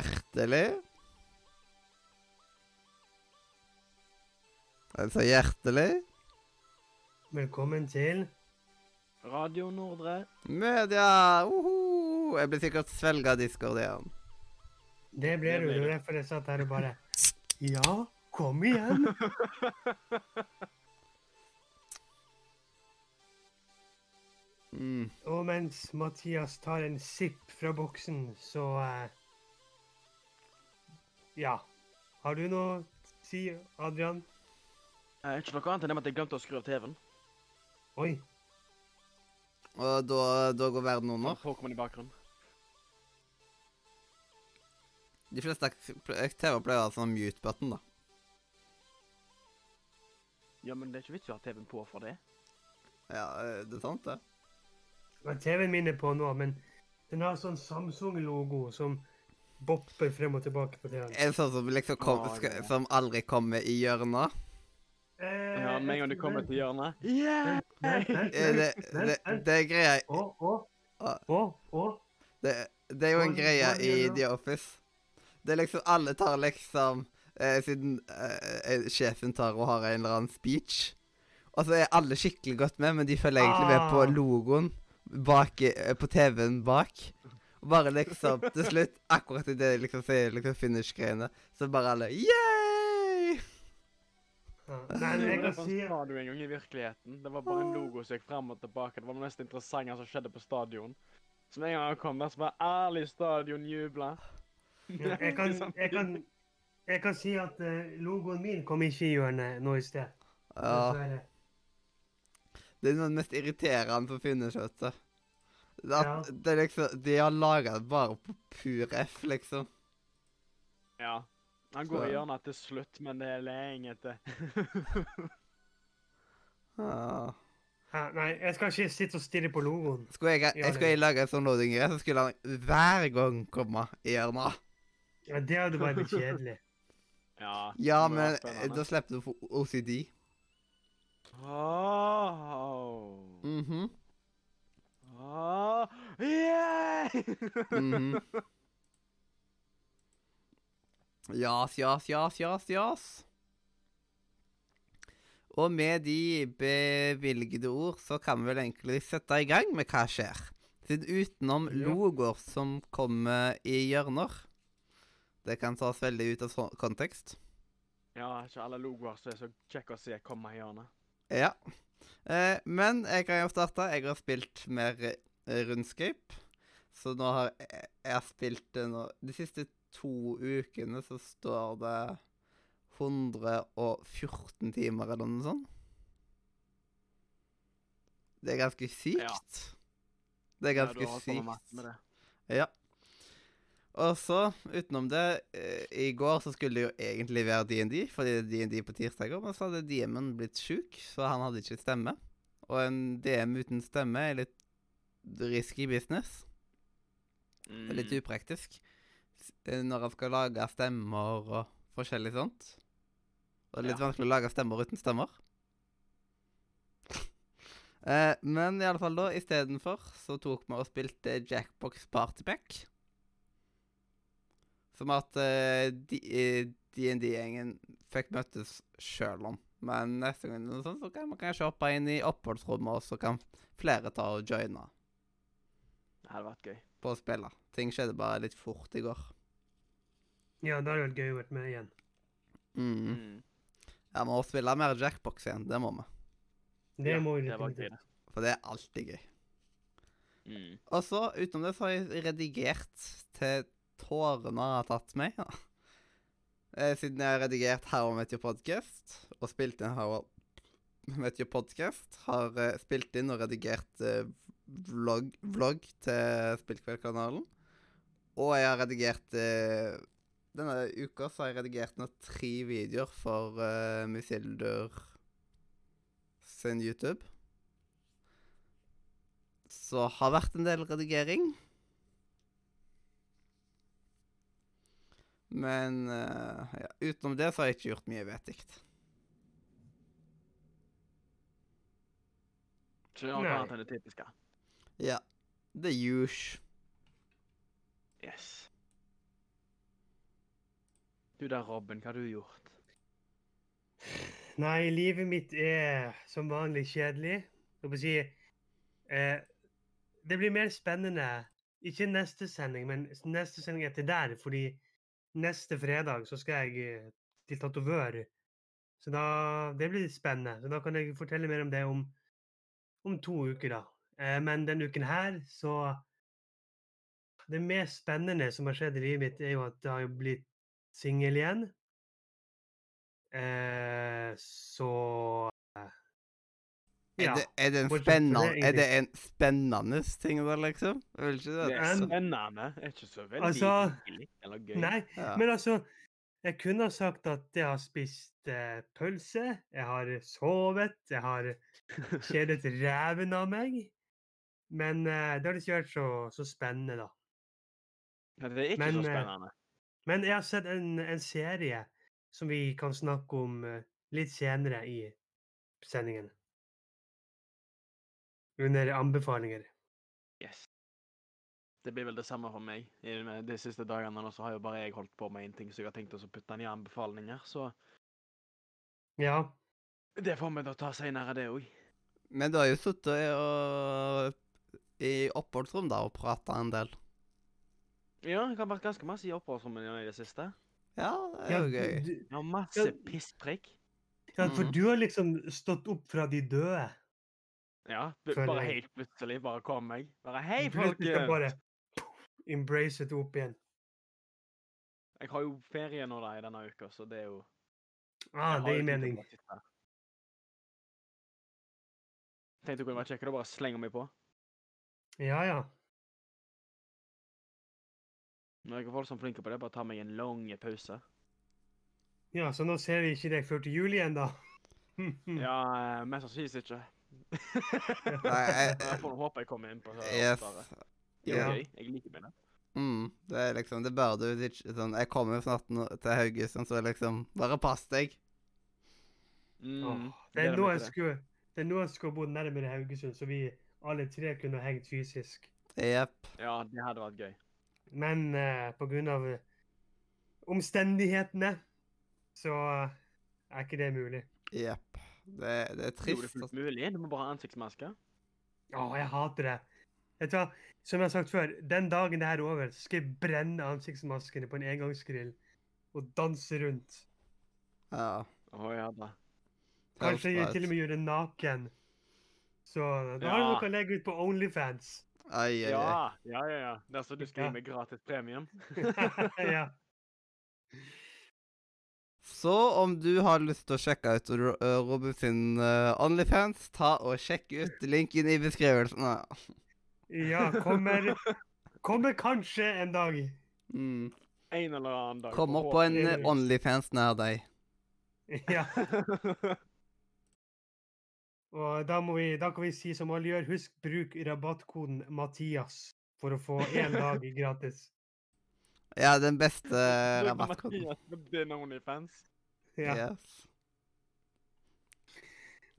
Hjertelig. Altså hjertelig. Velkommen til Radio Nordre. Media! Uhu. Jeg blir sikkert svelga av Discord igjen. Det ble Det du. Det det. var jeg satt her og bare Ja, kom igjen! Mm. Og mens Mathias tar en sipp fra boksen, så eh, Ja. Har du noe å si, Adrian? Eh, ikke noe annet enn at jeg glemte å skru av TV-en. Oi. Og da, da går verden under. Pokémon i bakgrunnen. De fleste TV pleier å ha sånn mute-button, da. Ja, men det er ikke vits i å ha TV-en på for det. Ja, eh, det er sant, det. Ja, TV-en min er på nå, men den har sånn Samsung-logo som bopper frem og tilbake på TV-en. Er sånn som liksom kom, ja. som aldri kommer i hjørnet? Eh, Ja, Med en gang du kommer til hjørnet Yeah! Det, det, er greia Ah. å, å. det, det er jo en greie i? The Office. Det er liksom Alle tar liksom eh, Siden eh, eh, sjefen tar og har en eller annen speech. Og så er alle skikkelig godt med, men de følger egentlig med på Ah. logoen bak, eh, på TV-en bak. Bare liksom til slutt, akkurat idet de liksom sier liksom finish-greiene, så bare alle Yay! Nei, men jeg kan Sånn si sa du en gang i virkeligheten. Det var bare en logo som gikk frem og tilbake. Det var det mest interessante som skjedde på stadion. Så med en gang han kom der, så bare ærlig stadion jubla. ja, jeg, kan, jeg, kan, jeg kan si at eh, logoen min kom ikke i hjørnet nå i sted. Ja. Det er noe av det mest irriterende som finnes, vet du. Det At Ja. det liksom, De har laga det bare på pur F, liksom. Ja. Han går i hjørnet til slutt, men det er lenge etter. ah. Ja, nei, jeg skal ikke sitte og stirre på logoen. Skulle jeg, jeg skulle jeg lage en sånn loading-greie, så skulle han hver gang komme i hjørnet. Ja, det hadde vært litt kjedelig. Ja, Ja, men eh, da slipper du å få OCD. Oh. Mhm. Oh. Yeah! mhm. Jas, jas, jas, jas, jas. Og med de bevilgede ord så kan vi vel egentlig sette i gang med hva skjer. Siden utenom Ja. logoer som kommer i hjørner Det kan tas veldig ut av kontekst. ja, ikke alle logoer som er så kjekke å se komme i hjørnet. Ja. Eh, men jeg kan jo starte. Jeg har spilt mer eh, Så nå har jeg, jeg har spilt det nå De siste to ukene så står det 114 timer eller noe sånt. Det er ganske sykt. Ja. Det er Ja, ganske du har med sykt. med det. Ja. Og så, utenom det, eh, i går så skulle det jo egentlig være DND, fordi det er DND på tirsdager, men så hadde DM-en blitt sjuk, så han hadde ikke stemme. Og en DM uten stemme er litt risky business. Er litt Mm. upraktisk. Eh, Når han skal lage stemmer og forskjellig sånt. Og det er litt Ja. vanskelig å lage stemmer uten stemmer. Eh, men i alle fall da, istedenfor så tok vi og spilte Jackbox Partypack. Som at uh, de- eh, D&D-gjengen fikk møttes sjøl om. Men neste gang sånn, så kan man kanskje hoppe inn i oppholdsrommet, og så kan flere ta og joine Det hadde vært gøy. på å spille. Ting skjedde bare litt fort i går. Ja, det hadde vært gøy å være med igjen. Mm. Mm. Ja, vi må spille mer Jackbox igjen. Det må vi. Det Ja, må vi det var gøy, definitivt. For det er alltid gøy. Mm. Og så, utenom det, så har jeg redigert til tårene har tatt meg. Ja. Eh, Siden jeg har redigert How I Met Your Podcast, og spilt inn How I Met Your Podcast, har eh, spilt inn og redigert eh, vlogg, vlogg til Spillkveldkanalen. Og jeg har redigert Denne uka så har jeg redigert nå tre videoer for uh, Misildur sin YouTube. Så har vært en del redigering. Men uh, ja, utenom det så har jeg ikke gjort mye vettig. Ikke noe Nei. annet enn det typiske. Ja. The huge. Yes. Du der, Robin, hva har du gjort? Nei, livet mitt er som vanlig kjedelig. Jeg får si eh, Det blir mer spennende ikke neste sending, men neste sending etter der, fordi neste fredag så skal jeg eh, til tatovør. Så da Det blir spennende. Så da kan jeg fortelle mer om det om, om to uker, da. Eh, men denne uken her, så Det mest spennende som har skjedd i livet mitt, er jo at jeg har blitt singel igjen. Eh, så Er, det, er, det er det en spennende ting, da, liksom? Jeg vil ikke Det det. er Men- spennende. Det er ikke så veldig Altså, eller gøy. Nei, Ja. men altså Jeg kunne ha sagt at jeg har spist eh, pølse, jeg har sovet, jeg har kjedet ræven av meg. Men eh, det har ikke vært så, så spennende, da. Ja, Det er ikke Men, så eh, spennende. Men jeg har sett en, en serie som vi kan snakke om eh, litt senere i sendingen. Under anbefalinger. Yes. Det blir vel det samme for meg. I de siste dagene nå så har jo bare jeg holdt på med én ting, så jeg har tenkt å putte den i anbefalinger. Så Ja. det får vi da ta seinere, det òg. Men du har jo sittet i, og- i oppholdsrom da og prata en del. Ja, jeg har vært ganske masse i oppholdsrommet i det siste. Ja, det er jo gøy. du, har masse Ja. pisspreik. ja, for Mhm. du har liksom stått opp fra de døde. Ja, bare jeg. helt plutselig bare kom jeg. Bare hei, folkens! embrace det opp igjen. Jeg har jo ferie nå da i denne uka, så det er jo Ah, det gir mening. Tenkte det kunne vært kjekkere å bare slenge meg på. Ja, ja. Nå er folk som er flinke på det. Bare ta meg en lang pause. Ja, Så nå ser vi ikke deg før til jul igjen, da? Ja, eh, mest sannsynligvis ikke. Nei, jeg- Jeg får håpe jeg kommer inn på det. Yes. Det er jo gøy. Jeg liker meg det. Mm, det er liksom Det bør du ikke sånn Jeg kommer jo snart til Haugesund, så liksom Bare pass deg. Mm, oh, det, er nå jeg skulle, det er nå jeg skulle bo nærmere Haugesund, så vi alle tre kunne hengt fysisk. Jepp. Ja, det hadde vært gøy. Men uh, på grunn av omstendighetene så eh, er ikke det mulig. Jepp. Det, det er Jo, det er fullt mulig. Du må bare ha ansiktsmaske. Å, jeg hater det. Vet du hva? Som jeg har sagt før, den dagen det her er over, så skal jeg brenne ansiktsmaskene på en engangsgrill og danse rundt. Ja. Å ja da. Kanskje jeg til og med gjøre det naken. Så da har du noe å legge ut på Onlyfans. Ai, ai. Ja, ja, ja. ja. Dersom du skal Ja. gi meg gratis premium. ja. Så om du har lyst til å sjekke ut uh, Robin sin uh, Onlyfans, ta og sjekk ut linken i beskrivelsen. Ja. ja, kommer Kommer kanskje en dag. Mm. En eller annen dag. Kom opp på en uh, Onlyfans nær deg. Ja. Og da, må vi, da kan vi si som alle gjør, husk bruk rabattkoden Mathias for å få én dag gratis. Ja, den beste rabattkoden. Din Onlyfans. Ja. Yes.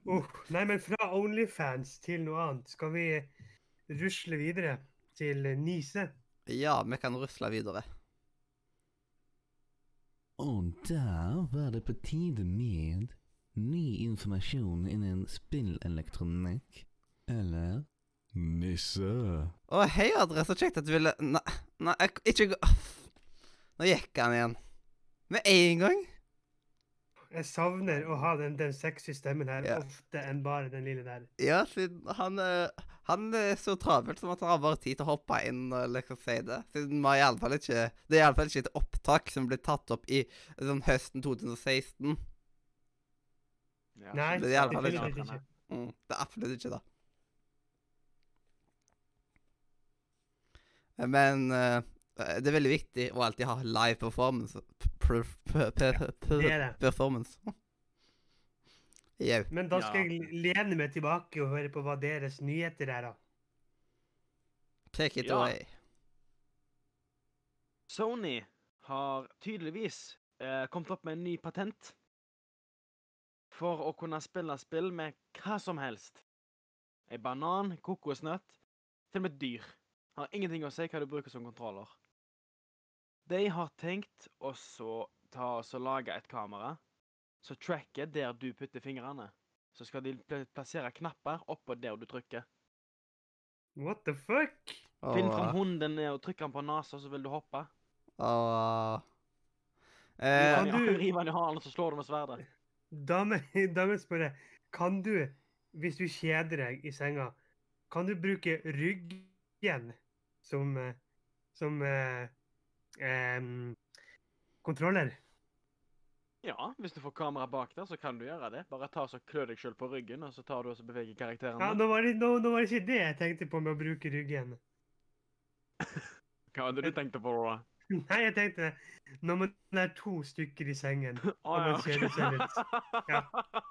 Oh, nei, men fra Onlyfans til noe annet. Skal vi rusle videre til Nise? Ja, vi kan rusle videre. Og der var det på tide med ny informasjon innen spillelektronikk. Eller Nisse. Å, hei, Adre, så kjekt at du ville Nei, nei ikke gå. Nå gikk han igjen. Med en gang. Jeg savner å ha den, den sexy stemmen her Ja. ofte enn bare den lille der. Ja, siden han, eh, han er så travelt som at han har bare tid til å hoppe inn og liksom si det. Siden vi har i alle fall ikke Det er iallfall ikke et opptak som ble tatt opp i sånn høsten 2016. Ja, Nei, det er i alle fall definitivt ikke. ikke. Mm, det er absolutt ikke det. Men eh, det er veldig viktig å alltid ha live performance. Er performance. Jau. Men da skal jeg lene meg tilbake og høre på hva deres nyheter er, da. Take it away. Sony har tydeligvis eh, kommet opp med en ny patent for å kunne spille spill med hva som helst. Ei banan, kokosnøtt, til og med dyr. Har ingenting å si hva du bruker som kontroller. De har tenkt å så ta og lage et kamera som tracker der du putter fingrene. Så skal de pl plassere knapper oppå der du trykker. What the fuck? Finn fram hunden ned og trykk den på nesa, så vil du hoppe. Eh, kan du- Riv den i halen, så slår du med sverdet. Da må jeg spørre kan du, hvis du kjeder deg i senga, kan du bruke ryggen som, eh, som eh, kontroller? Ja, hvis du får kamera bak der, så kan du gjøre det. Bare ta så klø deg sjøl på ryggen, og så tar du og så beveger karakteren. Ja, nå var, det, nå, nå var det ikke det jeg tenkte på med å bruke ryggen. Hva hadde du tenkt på da? Nei, jeg tenkte når man er to stykker i sengen. Å, man ser det litt. Ja.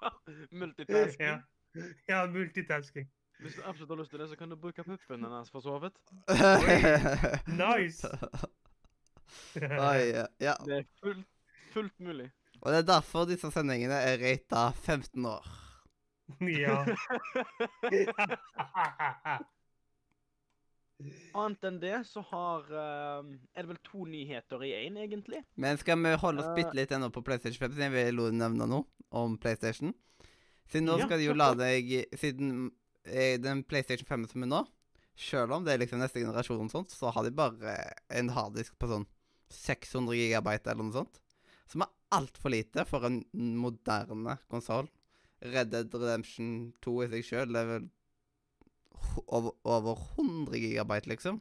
Multitasking. Ja, ja multitasking. Hvis du absolutt har lyst til det, så kan du bruke puppen hennes for sovet. Nice! Oi, ja. Det er fullt, fullt mulig. Og det er derfor disse sendingene er rata 15 år. ja. Annet enn det så har eh, Er det vel to nyheter i én, egentlig? Men skal vi holde oss Eh. bitte litt ennå på PlayStation 5, siden jeg vil nevne noe om PlayStation? Siden nå Ja, skal de jo la deg Siden eh, den PlayStation 5 som er nå, selv om det er liksom neste generasjon og sånt, så har de bare en harddisk på sånn 600 gigabyte eller noe sånt. Som er altfor lite for en moderne konsoll. Red Dead Redemption 2 i seg sjøl er vel over, over 100 gigabyte, liksom.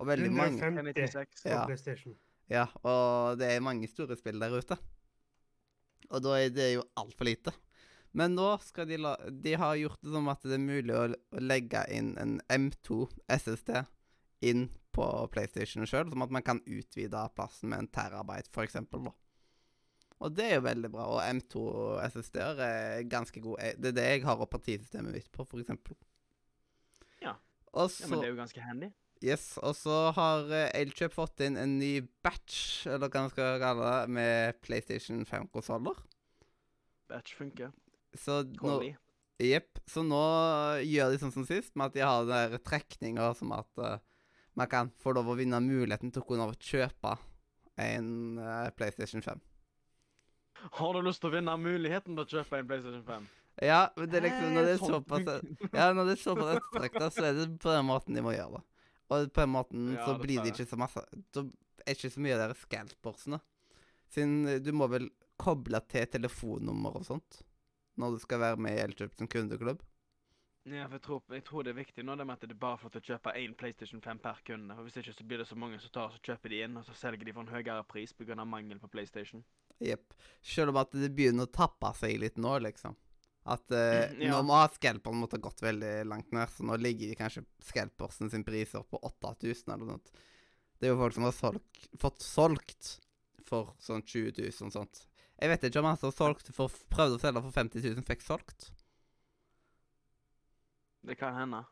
Og veldig mange 150 1096. på Ja. PlayStation. Ja, og det er mange store spill der ute. Og da er det jo altfor lite. Men nå skal de la De har gjort det som at det er mulig å legge inn en M2 SSD inn på PlayStation sjøl, som at man kan utvide plassen med en terabyte, eksempel. Og det er jo veldig bra. Og M2 SSD-er er ganske gode. Eh, Det er det jeg har operativsystemet mitt på, eksempel. Ja. Ja, men det er jo ganske handy. Yes, og så har eh, Elkjøp fått inn en ny batch, eller hva man skal kalle det, med PlayStation 5-konsoller. Batch funker. Så nå Jepp. Så nå gjør de sånn som sist, med at de har den der trekninga som at eh, man kan få lov å vinne muligheten til å kunne kjøpe en eh, PlayStation 5. Har du lyst til å vinne muligheten til å kjøpe en PlayStation 5? Ja, men det er liksom når det er Eh, såpass. Ja, når det er såpass ettertrakta, så er det på den måten de må gjøre det. Og på den måten Ja, så blir det ikke så masse Da er ikke så mye av de scalpersene. Siden eh, du må vel koble til telefonnummer og sånt når du skal være med i Elkjøp som kundeklubb. Ja, for jeg tror, jeg tror det er viktig nå det med at det bare får lov å kjøpe én PlayStation 5 per kunde. For Hvis ikke så blir det så mange som tar så kjøper de inn, og så selger de for en høyere pris pga. mangel på PlayStation. Jepp. Selv om at det begynner å tappe seg litt nå, liksom. At eh, Ja. nå må scalperen måtte ha gått veldig langt ned, så nå ligger kanskje scalpersen sin priser på 8000 eller noe. Det er jo folk som har solgt, fått solgt for sånn 20 000 og sånt. Jeg vet ikke om han som solgte for, prøvde å selge for 50 000, fikk solgt. Det kan hende.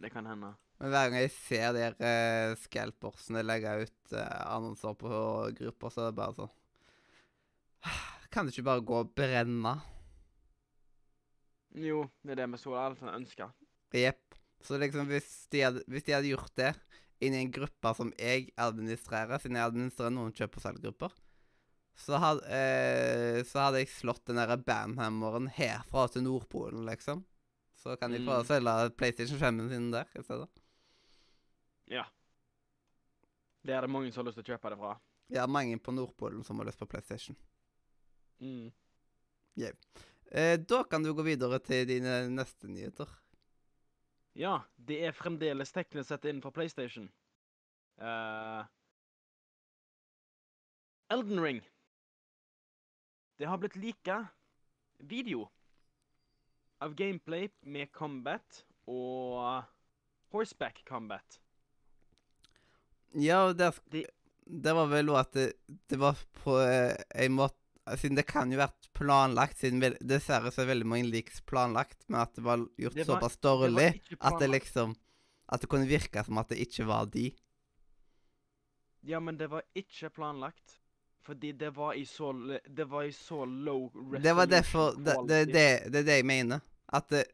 Det kan hende. Men hver gang jeg ser de her uh, scalpersene legge ut eh, annonser på grupper, så er det bare sånn Kan det ikke bare gå og brenne? Jo, det er det vi så alle ønsker. Jepp. Så liksom hvis de, hadde, hvis de hadde gjort det inn i en gruppe som jeg administrerer, siden jeg administrerer noen kjøp- og salggrupper, så eh, så hadde jeg slått den der bandhammeren herfra til Nordpolen, liksom. Så kan de få Mm. selge PlayStation 5-en sin der i stedet. Ja. Det er det mange som har lyst til å kjøpe det fra. Ja, mange på Nordpolen som har lyst på PlayStation. Mm. Eh, da kan du gå videre til dine neste nyheter. Ja, det er fremdeles teknisk sett innenfor PlayStation. Uh, Elden Ring. Det har blitt lika video av gameplay med combat og horseback combat. Ja, det, det var vel òg at det, det var på eh, en måte Siden det kan jo vært planlagt, siden dessverre så er veldig mange liks planlagt, men at det var gjort Det var- såpass dårlig det at det liksom At det kunne virke som at det ikke var de. Ja, men det var ikke planlagt. Fordi det var i så Det var i så low resolution Det var derfor Det, det, det, det er det jeg mener. At, det,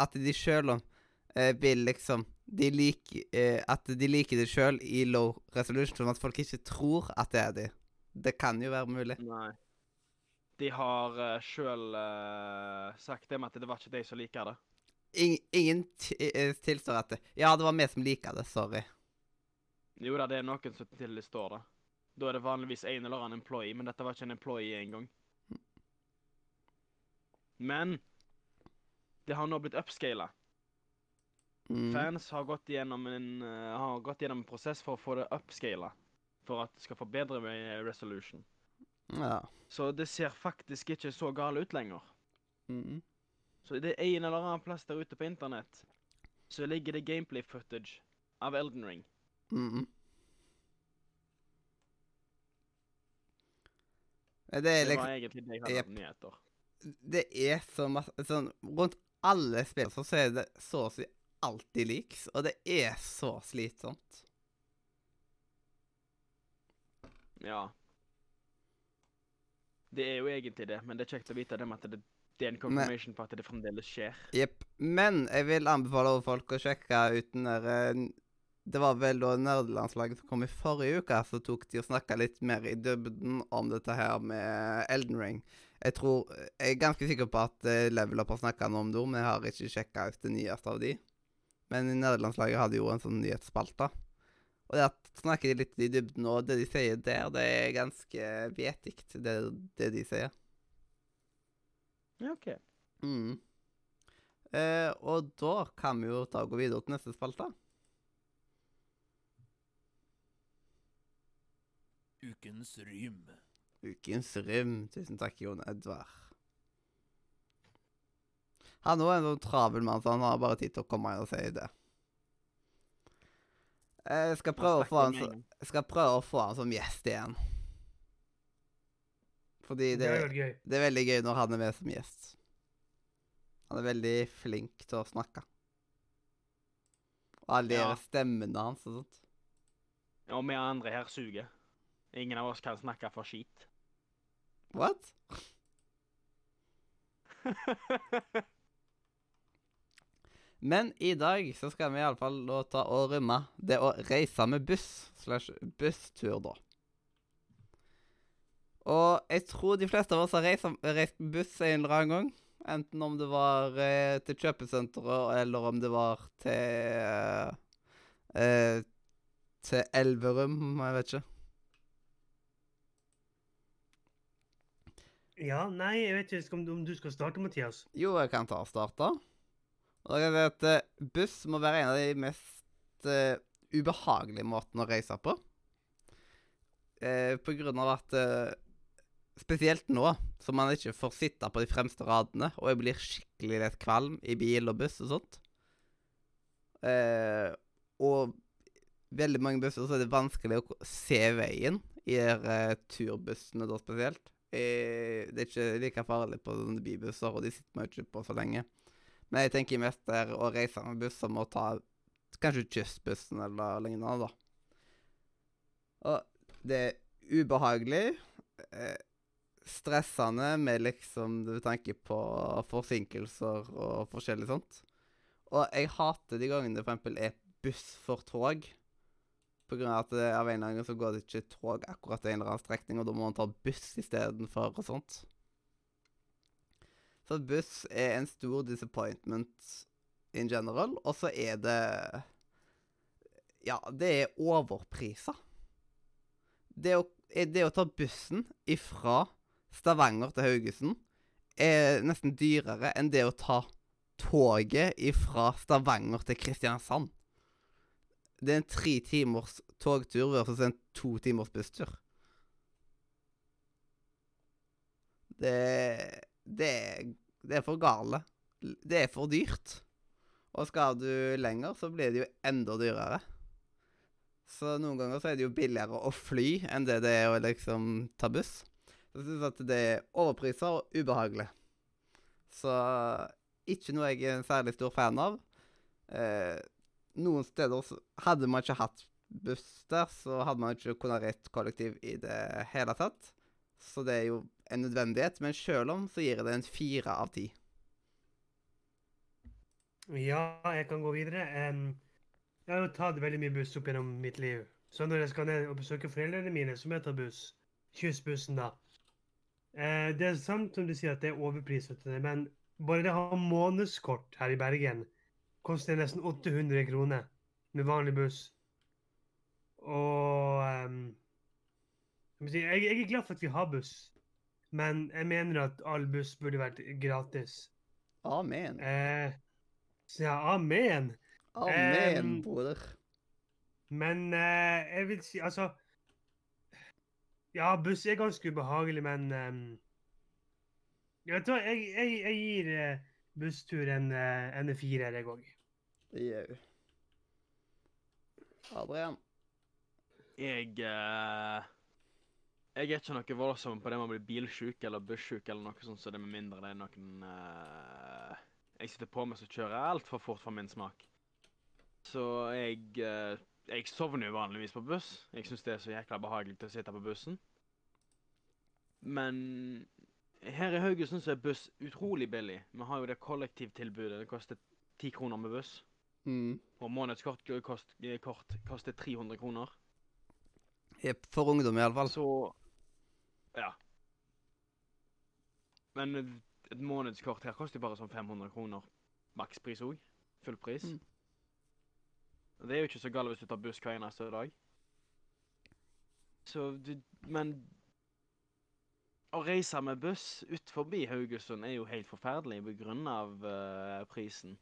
at de sjøl eh, vil liksom de liker, eh, At de liker det sjøl i low resolution, sånn at folk ikke tror at det er de. det kan jo være mulig. Nei. De har uh, sjøl sagt det med at det var ikke de som liker det. Ing, ingen eh, tilstår at det Ja, det var vi som liker det. Sorry. Jo da, det er noen som tilstår det. Da er det vanligvis en eller annen employee, men dette var ikke en employee engang. Men det har nå blitt upscala. Mm. Fans har gått gjennom en, uh, har gått gjennom en prosess for å få det upscala. For at det skal få bedre resolution. Ja. Så det ser faktisk ikke så gale ut lenger. Mm. Så det er en eller annen plass der ute på internett så ligger det gameplay footage av Elden Ring. Mm. Det er Det liksom var egentlig det jeg hadde hatt nyheter. Det er så masse sånn Rundt alle spill så er det så å si alltid leaks, og det er så slitsomt. Ja. Det er jo egentlig det, men det er kjekt å vite det med at det, det er en confirmation på at det fremdeles skjer. Jepp. Men jeg vil anbefale folk å sjekke ut den der eh, Det var vel da nerdelandslaget som kom i forrige uke, så tok de og snakka litt mer i dybden om dette her med Elden Ring. Jeg tror Jeg er ganske sikker på at eh, Level Up har snakka noe om det, men jeg har ikke sjekka ut det nyeste av de. Men nerdelandslaget hadde jo en sånn nyhetsspalte. Og der snakker de litt i dybden, og det de sier der, det er ganske vetikt, det, det de sier. Ja, OK. Mm. Eh, og da kan vi jo ta og gå videre til neste spalte. Ukens rym. Ukens rym. Tusen takk, Jon Edvard. Han er en sånn travel mann, så han har bare tid til å komme inn og si det. Jeg skal prøve, å få han, så, jeg skal prøve å få han som gjest igjen. Fordi Det det, er det er veldig gøy når han er med som gjest. Han er veldig flink til å snakke. Og alle de Ja. her stemmene hans og sånt. Ja, Og vi andre her suger. Ingen av oss kan snakke for skit. What? Men i dag så skal vi iallfall ta og rømme det å reise med buss slash busstur, da. Og jeg tror de fleste av oss har reist, reist med buss en eller annen gang. Enten om det var eh, til kjøpesenteret, eller om det var til eh, Til Elverum, jeg vet ikke. Ja, nei, jeg vet ikke om, du skal starte, Mathias. Jo, jeg kan ta og starte. Og jeg si at eh, buss må være en av de mest uh, ubehagelige måtene å reise på. Uh, på grunn av at uh, Spesielt nå, som man ikke får sitte på de fremste radene, og jeg blir skikkelig lett kvalm i bil og buss og sånt. Og veldig mange busser så er det vanskelig å se veien i turbussene da spesielt. Det er ikke like farlig på sånne bybusser, og de sitter man ikke på så lenge. Men jeg tenker mest der å reise med buss som å ta kanskje kystbussen eller lignende, da. Og det er ubehagelig. Eh, stressende med liksom du tenker på forsinkelser og forskjellig sånt. Og jeg hater de gangene det eksempel er buss for tog. Av at det, av en eller annen grunn så går det ikke tog akkurat en eller annen strekning, og da må man ta buss istedenfor og sånt. Så buss er en stor disappointment in general, og så er det Ja, det er overpriser. Det å, er det å ta bussen ifra Stavanger til Haugesund er nesten dyrere enn det å ta toget ifra Stavanger til Kristiansand. Det er en tre timers togtur versus en to timers busstur. Det, det, det er for gale. Det er for dyrt. Og skal du lenger, så blir det jo enda dyrere. Så noen ganger så er det jo billigere å fly enn det det er å liksom ta buss. Så jeg syns at det er overpriser og ubehagelig. Så ikke noe jeg er en særlig stor fan av. Eh, noen steder så hadde man ikke hatt buss der, så hadde man ikke kunnet reist kollektiv i det hele tatt. Så det er jo en nødvendighet, men sjøl om så gir det en fire av ti. Ja, jeg kan gå videre. Jeg har jo tatt veldig mye buss opp gjennom mitt liv. Så når jeg skal ned og besøke foreldrene mine, så må jeg ta buss. Kyssbussen, da. Eh, det er sant som du sier at det er overpris, men bare det å ha månedskort her i Bergen koster nesten 800 kroner med vanlig buss. Og um, jeg, jeg, er glad for at vi har buss, men jeg mener at all buss burde vært gratis. Amen. Eh, så ja, amen. Amen, um, broder. Men eh, jeg vil si Altså Ja, buss er ganske ubehagelig, men um, jeg, vet hva, jeg, jeg, jeg gir uh, busstur en, eh, en firer, jeg òg. Det gjør hun. Adrian. Jeg eh, Jeg er ikke noe voldsom på det med å bli bilsjuk eller bussjuk eller noe sånt, så det med mindre det er noen eh, jeg sitter på med som kjører altfor fort for min smak. Så jeg eh, Jeg sovner jo vanligvis på buss. Jeg syns det er så jækla behagelig å sitte på bussen. Men her i Haugesund så er buss utrolig billig. Vi har jo det kollektivtilbudet. Det koster ti kroner med buss. Mm. Og månedskort kost, eh, kort koster 300 kroner. Jepp, For ungdom, iallfall. Så Ja. Men et- månedskort her koster bare sånn 500 kroner. Makspris òg. Full pris. Mm. Det er jo ikke så galt hvis du tar buss hver eneste dag. Så du Men å reise med buss ut forbi Haugesund er jo helt forferdelig pga. av eh, prisen.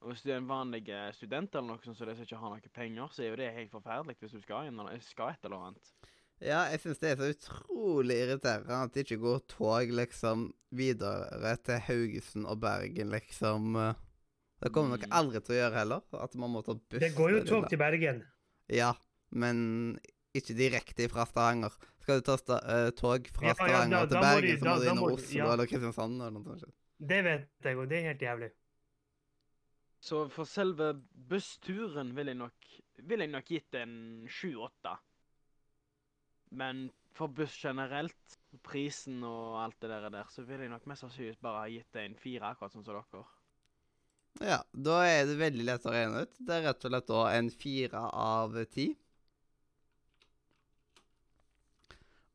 Og hvis du er en vanlig eh, student eller noe sånt, så det som ikke har noe penger, så er jo det helt forferdelig hvis du skal, inn, eller- skal et eller annet. Ja, jeg syns det er så utrolig irriterende at det ikke går tog liksom videre til Haugesund og Bergen, liksom. Det kommer nok Mm. aldri til å gjøre heller. At man må ta buss. Det går jo tog til Bergen. Ja, men ikke direkte fra Stavanger. Skal du ta sta uh, tog fra Ja, ja, Stavanger da- til da må Bergen, så da- må du da innom Oslo ja. eller Kristiansand eller noe sånt. Det vet jeg, og det er helt jævlig. Så for selve bussturen vil jeg nok, vil jeg nok gitt en sju-åtte. Men for buss generelt, prisen og alt det der, så vil jeg nok mest sannsynligvis bare ha gitt en fire, akkurat sånn som dere. Ja, da er det veldig lett å regne ut. Det er rett og slett da en fire av ti.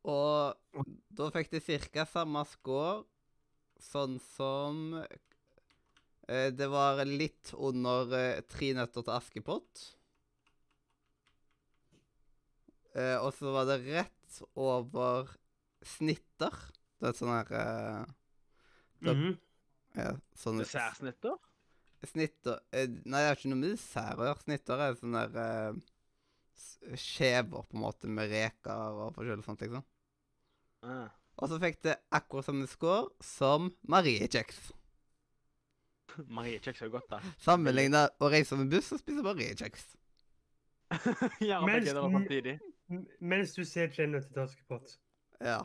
Og da fikk de cirka samme score, sånn som Det var litt under eh, Tre nøtter til Askepott. Eh, og så var det rett over snitter. Det er sånn her eh, Da- Mhm. ja, sånne, Dessertsnitter? Snitter eh, Nei, det er ikke noe med dessert å gjøre. Snitter er sånne der eh, skjever, på en måte, med reker og forskjellig sånt, liksom. Ah. Og så fikk det akkurat samme score som Mariekjeks. Mariekjeks er jo godt, da. Sammenligna å reise med buss og spise Mariekjeks. ja, Mens- samtidig. Mens du ser Tre nøtter til Askepott. Ja.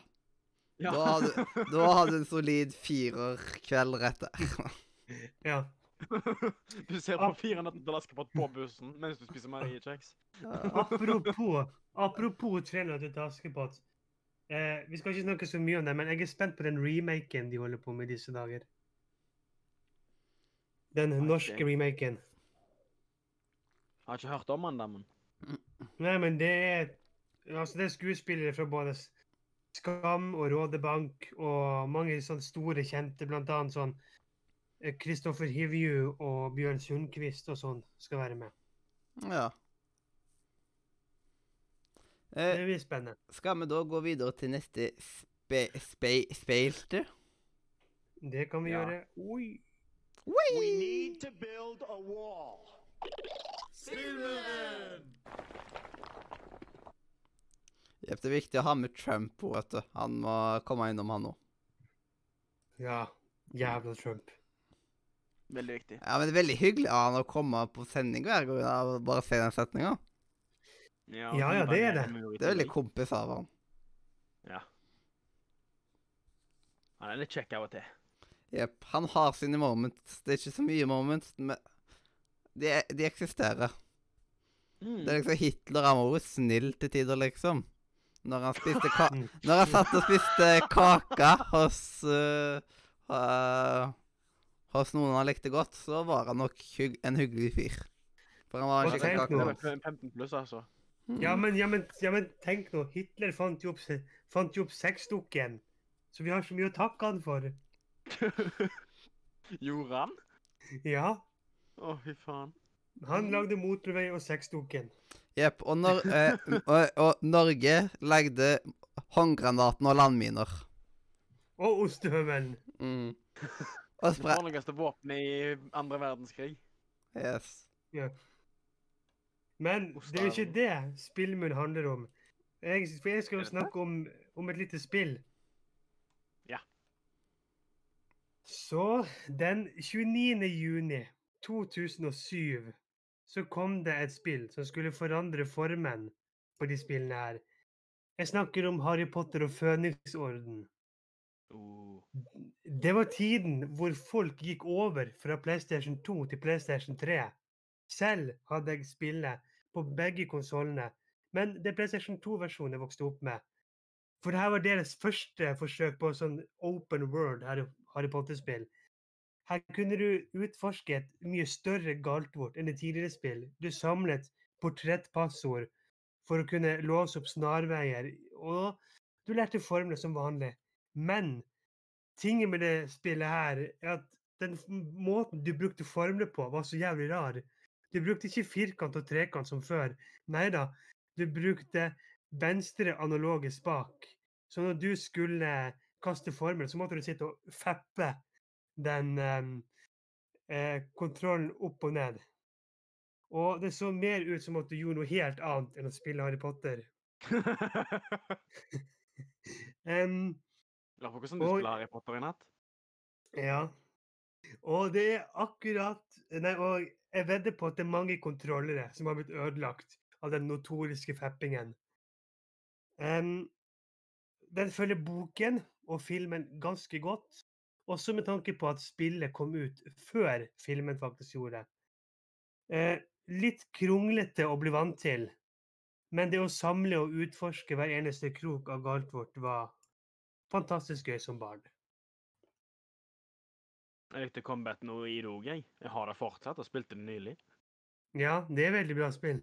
Ja. Da har da du en solid firerkveld rett der. Ja. Du ser på fire netter til Askepott på bussen mens du spiser Mariekjeks. Apropos, apropos Tre nøtter til Askepott. Eh, vi skal ikke snakke så mye om det, men jeg er spent på den remaken de holder på med i disse dager. Den norske remaken. Har ikke hørt om han, da, men Nei, men det er Altså, det er skuespillere fra både Skam og Rådebank og mange sånne store kjente, blant annet sånn eh, Kristoffer Hivju og Bjørn Sundquist og sånn skal være med. ja. Det Eh, blir spennende. skal vi da gå videre til neste spe, spe, speilte? Det kan vi Ja. gjøre. Oi. We need to build a wall. Jepp, det er viktig å ha med Trump på, vet du. Han må komme innom, han òg. Ja. Jævla Trump. veldig viktig. Ja, men det er veldig hyggelig av han å komme på sending hver gang og bare se den setninga. Ja, ja, det er det. Det er veldig kompis av han. Ja. Han er litt kjekk av og til. Jepp. Han har sine moments. Det er ikke så mye moments, men de, de eksisterer. Mm. Det er liksom Hitler han var jo snill til tider, liksom. Når han spiste ka Mm. Når han satt og spiste kake hos uh, uh, Hos noen han likte godt, så var han nok hygg en hyggelig fyr. For han var en skikkelig tenkte Det du? kake. var 15 pluss, altså. Ja, men, ja, men, ja, men tenk nå. Hitler fant jo opp, fant jo opp sexdukken. Så vi har så mye å takke han for. Gjorde han? Ja, Å, fy faen. han lagde motorvei og sexdukken. Jepp. Og, Nor eh, og, og Norge lagde håndgranaten og landminer. Og ostehøvelen. Mm. Og Det vanligste våpenet i andre verdenskrig. Yes. Men det er jo ikke det spillmunn handler om. Jeg, for jeg skal jo snakke om, om et lite spill. Ja. Så den 29. juni 2007 så kom det et spill som skulle forandre formen på de spillene her. Jeg snakker om Harry Potter og Føniksorden. Oh. Det var tiden hvor folk gikk over fra PlayStation 2 til PlayStation 3. Selv hadde jeg spillet på begge konsollene, men det er PlayStation 2-versjonen jeg vokste opp med. For det her var deres første forsøk på sånn open world Harry, Harry Potter-spill. Her kunne du utforske et mye større galtvort enn i tidligere spill. Du samlet portrettpassord for å kunne låse opp snarveier, og du lærte formler som vanlig. Men tingen med det spillet her er at den måten du brukte formler på, var så jævlig rar. Du brukte ikke firkant og trekant som før. Nei da, du brukte venstre analoge spak. Så når du skulle kaste formel, så måtte du sitte og feppe den eh, kontrollen opp og ned. Og det så mer ut som at du gjorde noe helt annet enn å spille Harry Potter. um, La på hvordan du Og- spiller Harry Potter i natt. Ja. Og det er akkurat Nei, og jeg vedder på at det er mange kontrollere som har blitt ødelagt av den notoriske feppingen. Um, den følger boken og filmen ganske godt, også med tanke på at spillet kom ut før filmen faktisk gjorde. Eh, litt kronglete å bli vant til, men det å samle og utforske hver eneste krok av Galtvort var fantastisk gøy som barn. Likte combat nå i det jeg. Jeg har det fortsatt og spilte det nylig. Ja, det er veldig bra spill.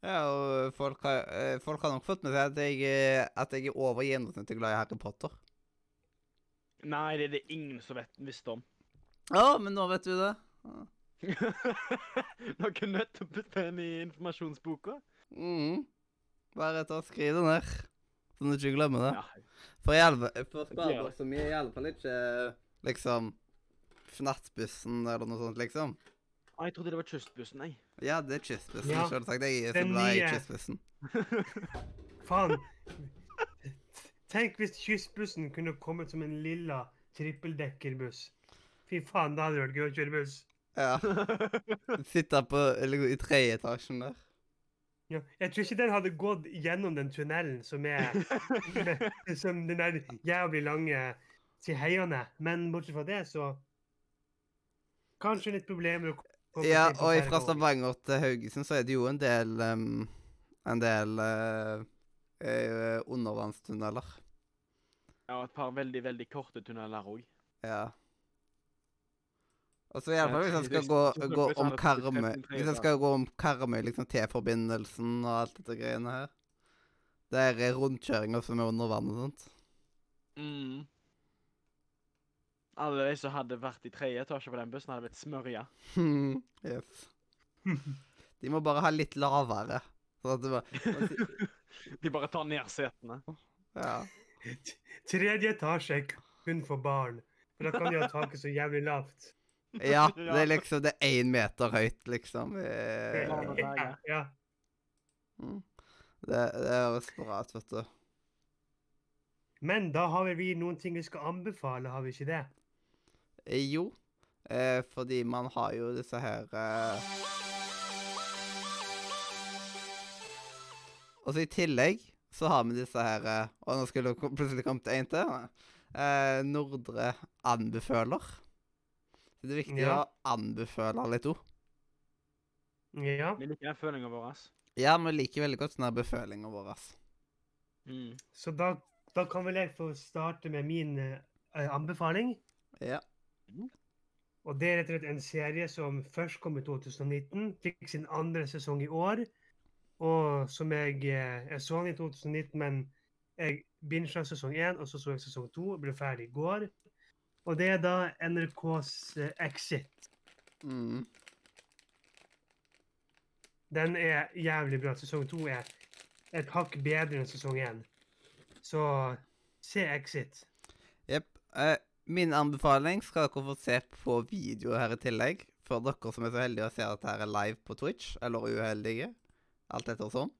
Ja, og folk har, eh, folk har nok fått med seg at jeg, eh, at jeg er over gjennomsnittet glad i Harry Potter. Nei, det er det ingen som vet, visste om. Ja, men nå vet du det. Dere å putte den i informasjonsboka? mm. Bare ta og skriv det ned, så du ikke glemmer det. Ja. For, i alle, for gjør Sparebank i alle fall ikke liksom Fnattbussen eller noe sånt, liksom. Ah, jeg trodde det var Kystbussen, jeg. Ja, det er Kystbussen, Ja, selvsagt. Jeg er så den glad i nye. Kystbussen. Faen. Tenk hvis Kystbussen kunne kommet som en lilla trippeldekkerbuss. Fy faen, da hadde det vært gøy å kjøre buss. Ja. Sitte på, eller, i tredje etasjen der. Ja, jeg tror ikke den hadde gått gjennom den tunnelen som er som den der jævlig lange heiene. Men bortsett fra det, så Kanskje litt problemer å komme Ja, og fra. Stavanger til Haugesund så er det jo en del um, En del uh, eh, undervannstunneler. Ja, et par veldig, veldig korte tunneler òg. Ja. Og så i alle fall hvis en skal gå, gå om det- det- Karmøy det- det- Hvis en skal gå om Karmøy liksom T-forbindelsen og alt dette greiene her Der er rundkjøringer som er under vann og sånt. Mm. Alle de som hadde vært i tredje etasje på den bussen, hadde blitt smørja. yes. De må bare ha litt lavere. Sånn at det bare De bare tar ned setene. Ja. Tredje etasje kun for barn. For da kan de ha taket så jævlig lavt. ja. Det er liksom Det er én meter høyt, liksom. Ja. Eh, berge. Ja. mm. Det, det høres bra ut, vet du. Men da har vi noen ting vi skal anbefale, har vi ikke det? Eh, Jo, eh, fordi man har jo disse her eh... Og så i tillegg så har vi disse her eh... Og nå skulle det plutselig kommet en til. Eh, Nordre anbeføler. Så det er viktig Ja. å anbefale litt òg. Ja. Vi liker den følinga vår. Ja, vi liker veldig godt sånne befølinga ass. Mm. Så da, da kan vel jeg få starte med min eh, anbefaling. Ja. Og det er rett og slett en serie som først kom i 2019, fikk sin andre sesong i år. Og som jeg, eh, jeg så den i 2019, men jeg binget sesong én, og så så jeg sesong to ble ferdig i går. Og det er da NRKs eh, Exit. Mm. Den er jævlig bra. Sesong to er et hakk bedre enn sesong én. Så se Exit. Jepp. Eh, min anbefaling skal dere få se på video her i tillegg. For dere som er så heldige å se at dette her er live på Twitch, eller uheldige. Alt etter sånn.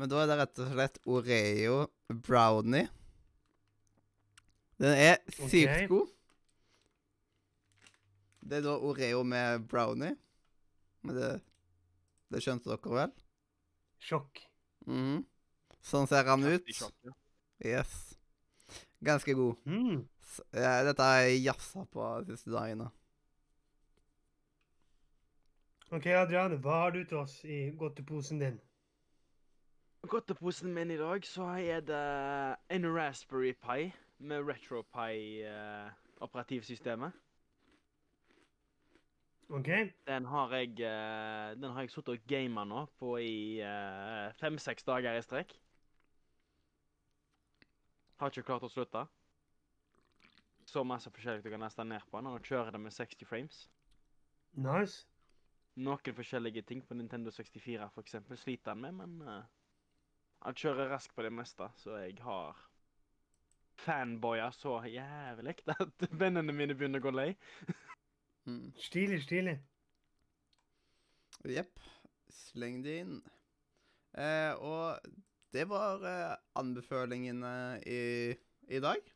Men da er det rett og slett Oreo brownie. Den er sykt okay. god. Det er da Oreo med brownie. Men det, det skjønte dere vel? Sjokk. Mhm. Sånn ser han ut. Yes. Ganske god. Mm. Ja, dette har jeg jazza på de siste dagene. OK, Adrian, hva har du til oss i godteposen din? I Godteposen min i dag så er det en Raspberry Pi med RetroPie-operativsystemet. OK? Den har jeg eh, Den har jeg sittet og gama nå på i eh, fem-seks dager i strekk. Har ikke klart å slutte. Så masse forskjellig du kan laste ned på når du kjører det med 60 frames. Nice. Noen forskjellige ting på Nintendo 64 for eksempel, sliter han med, men uh, han kjører raskt på det meste, så jeg har fanboyer så jævlig at vennene mine begynner å gå lei. Mm. Stilig, stilig. Jepp. Sleng det inn. Eh, og det var eh, anbefalingene i, i dag.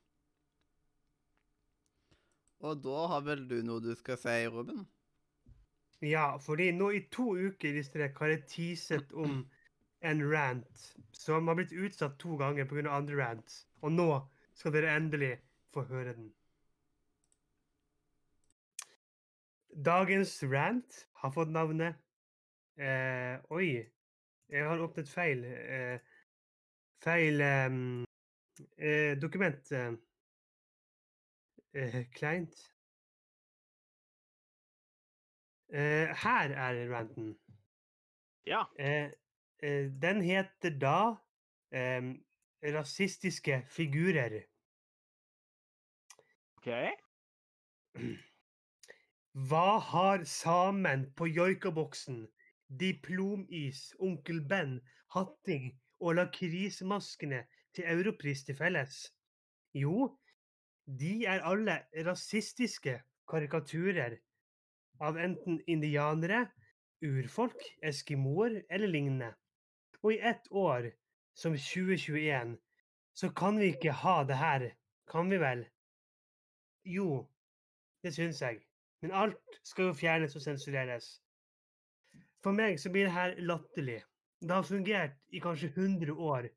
Og da har vel du noe du skal si, Ruben? Ja, fordi nå i to uker i strek har jeg teaset om en rant som har blitt utsatt to ganger pga. andre rants. Og nå skal dere endelig få høre den. Dagens rant har fått navnet eh, Oi, jeg har åpnet feil. Eh, feil eh, eh, dokument. Eh, kleint. Eh, her er ranten. Ja. Eh, eh, den heter da eh, Rasistiske figurer. OK. Hva har samen på joikaboksen, diplomis, Onkel Ben, hatting og lakrismaskene til Europris til felles? Jo, de er alle rasistiske karikaturer av enten indianere, urfolk, eskimoer eller lignende. Og i ett år, som 2021, så kan vi ikke ha det her, kan vi vel? Jo, det syns jeg. Men alt skal jo fjernes og sensureres. For meg så blir det her latterlig. Det har fungert i kanskje 100 år.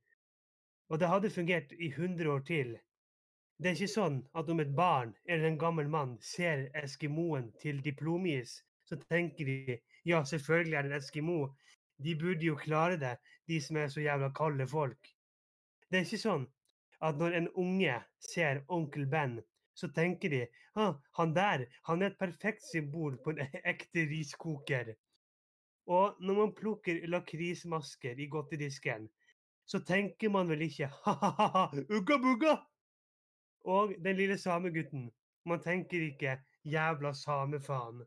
Og det hadde fungert i 100 år til. Det er ikke sånn at om et barn eller en gammel mann ser eskimoen til diplomis, så tenker de ja, selvfølgelig er det en eskimo. De burde jo klare det, de som er så jævla kalde folk. Det er ikke sånn at når en unge ser onkel Ben, så tenker de ah, han der, han er et perfekt symbol på en ekte riskoker. Og når man plukker lakrismasker i godterisken, så tenker man vel ikke ha-ha-ha, ugga bugga! Og den lille samegutten, man tenker ikke jævla samefaen.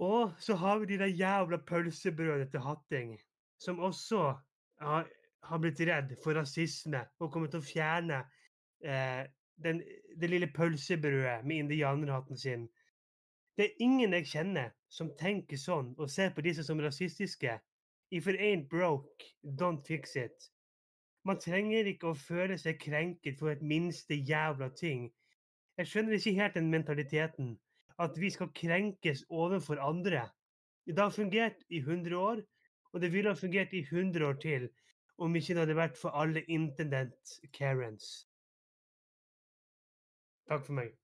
Og så har vi de der jævla pølsebrødene til Hatting, som også har, har blitt redd for rasisme og kommer til å fjerne eh, den, det lille pølsebrødet med indianerhatten sin. Det er ingen jeg kjenner som tenker sånn og ser på disse som rasistiske. If it ain't broke, don't fix it. Man trenger ikke å føle seg krenket for et minste jævla ting. Jeg skjønner ikke helt den mentaliteten. At vi skal krenkes overfor andre. Det har fungert i 100 år, og det ville ha fungert i 100 år til om ikke det hadde vært for alle intendent Karens. Takk for meg.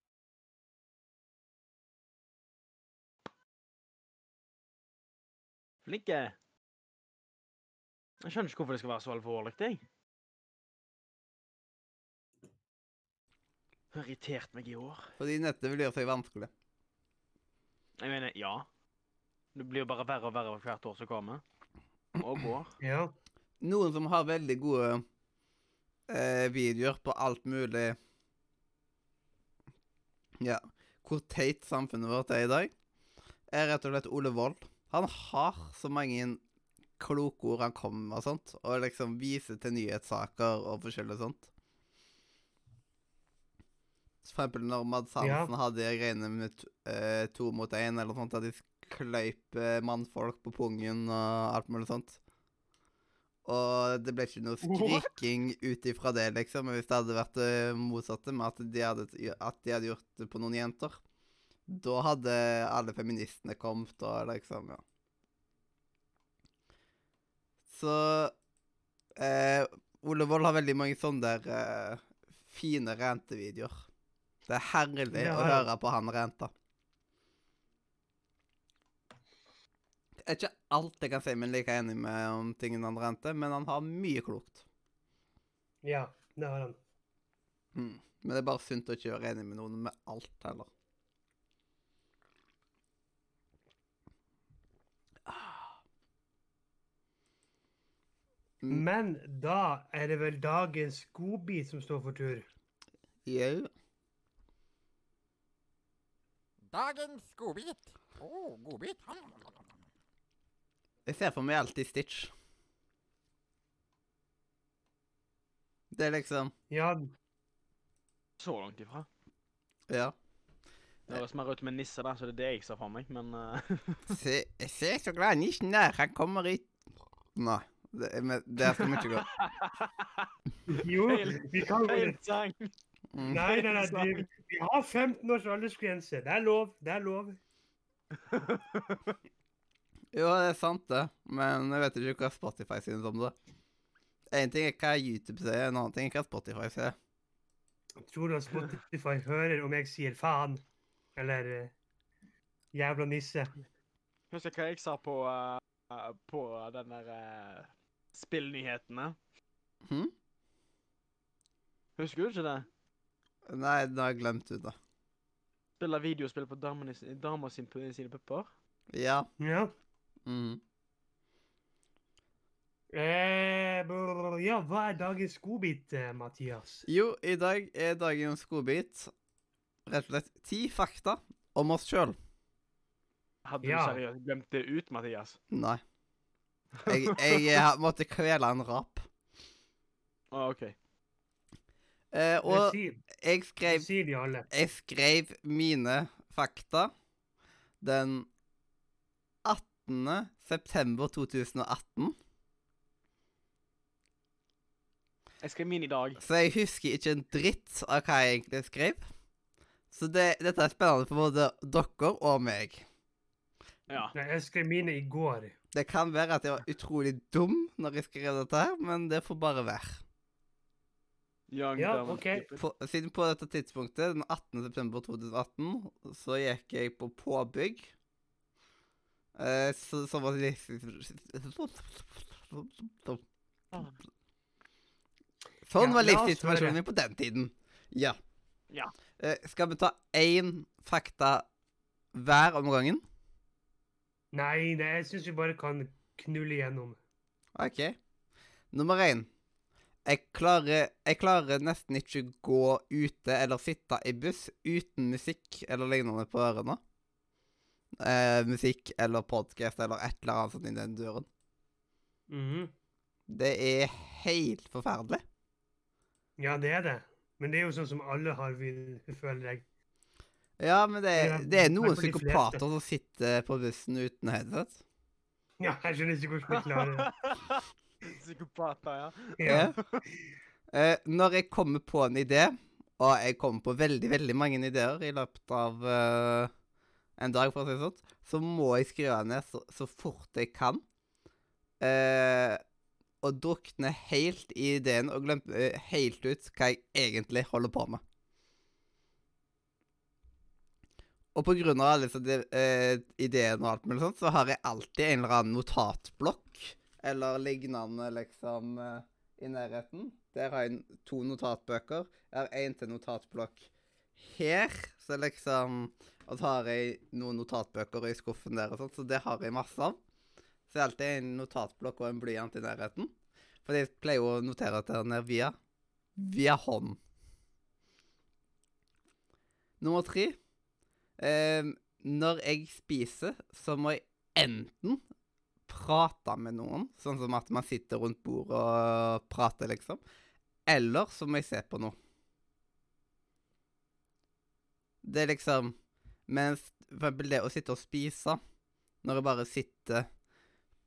Flinke. Jeg skjønner ikke hvorfor det skal være så alvorlig, jeg. Har irritert meg i år. Fordi nettet vil gjøre seg vanskelig. Jeg mener, ja. Det blir jo bare verre og verre for hvert år som kommer. Og går. Ja. Noen som har veldig gode eh, videoer på alt mulig Ja, hvor teit samfunnet vårt er i dag, er rett og slett Ole Wold. Han har så mange kloke ord han kommer med og sånt, og liksom viser til nyhetssaker og forskjellig sånt. For eksempel når Mads Ja. Hansen hadde regnet greiene med eh, to mot én, eller noe sånt, at de kløyp eh, mannfolk på pungen og alt mulig sånt. Og det ble ikke noe skriking ut ifra det, liksom. Men hvis det hadde vært det motsatte, med at de hadde, at de hadde gjort det på noen jenter, da hadde alle feministene kommet og liksom, ja. Så eh, Ole Wold har veldig mange sånne der eh, fine rentevideoer. Det er herlig Ja, å høre på han renta. Det er ikke alt jeg kan si meg like enig med om tingene han rente, men han har mye klokt. Ja, det har han. Mm. Men det er bare sunt å ikke være enig med noen med alt, heller. Ah. Mm. Men da er det vel dagens godbit som står for tur. Jau. Dagens godbit. Å, godbit. Jeg ser for meg alltid Stitch. Det er liksom Ja, Så langt ifra. Ja. Det høres mer ut som en nisse, da, så det er det jeg ser for meg, men uh... Se, ser så glad nissen der. Han kommer i Nei. Det, er med- der skal vi ikke gå. jo, vi kan Feil sang! Mm. Nei, nei, nei, vi, vi har 15 års aldersgrense. Det er lov, det er lov. Jo, det er sant, det. Men jeg vet ikke hva Spotify synes om det. En ting er hva YouTube sier, en annen ting er hva Spotify sier. Tror du at Spotify hører om jeg sier faen? Eller uh, jævla nisse? Husker hva jeg sa på, uh, på den der uh, spillnyhetene? Hm? Husker du ikke det? Nei, det har jeg glemt ut da. Spiller videospill på damene damer sin, sine pupper? Ja. Ja. Mm. Eh, brr, ja, hva er dagens godbit, eh, Mathias? Jo, i dag er dagens godbit rett og slett ti fakta om oss sjøl. Hadde Ja. du seriøst glemt det ut, Mathias? Nei. Jeg, jeg, jeg måtte kvele en rap. Å, OK. Eh, og jeg skrev. Jeg skrev mine fakta den 18. september 2018. Jeg skrev min i dag. Så jeg husker ikke en dritt av hva jeg egentlig skrev. Så det, dette er spennende for både dere og meg. Ja. Nei, jeg skrev mine i går. Det kan være at jeg var utrolig dum når jeg skrev dette, her, men det får bare være. Young, Ja, ok. På, siden på dette tidspunktet, den 18. september 2018, så gikk jeg på påbygg. Eh, så, så var det Sånn var livssituasjonen min på den tiden. Ja. Ja. Eh, skal vi ta én fakta hver om gangen? Nei, nei, jeg syns vi bare kan knulle igjennom. OK. Nummer én. Jeg klarer, jeg klarer nesten ikke gå ute eller sitte i buss uten musikk eller lignende på ørene. Eh, musikk eller podkast eller et eller annet sånt inni den døren. -hmm. Det er helt forferdelig. Ja, det er det. Men det er jo sånn som alle har, vil, føler jeg. Ja, men det, Ja, det er noen psykopater som sitter på bussen uten headset. Ja, jeg skjønner ikke hvordan de klarer det. Psykopater, ja. Ja. Eh, når jeg kommer på en idé, og jeg kommer på veldig, veldig mange ideer i løpet av eh, en dag, for å si det sånn, så må jeg skrive ned så, så fort jeg kan. Eh, og drukne helt i ideen og glemme eh, helt ut hva jeg egentlig holder på med. Og på grunn av alle disse eh, ideene og alt mulig sånt, så har jeg alltid en eller annen notatblokk eller lignende, liksom, eh, i nærheten. Der har jeg to notatbøker. Jeg har én til notatblokk her så liksom Og så har jeg noen notatbøker i skuffen der og sånt, så det har jeg masse av. Så det er alltid en notatblokk og en blyant i nærheten. For jeg pleier jo å notere at det er via via hånd. Nummer tre. Eh, når jeg spiser, så må jeg enten prate med noen, sånn som at man sitter rundt bordet og prater, liksom. Eller så må jeg se på noe. Det er liksom Mens for eksempel det å sitte og spise når jeg bare sitter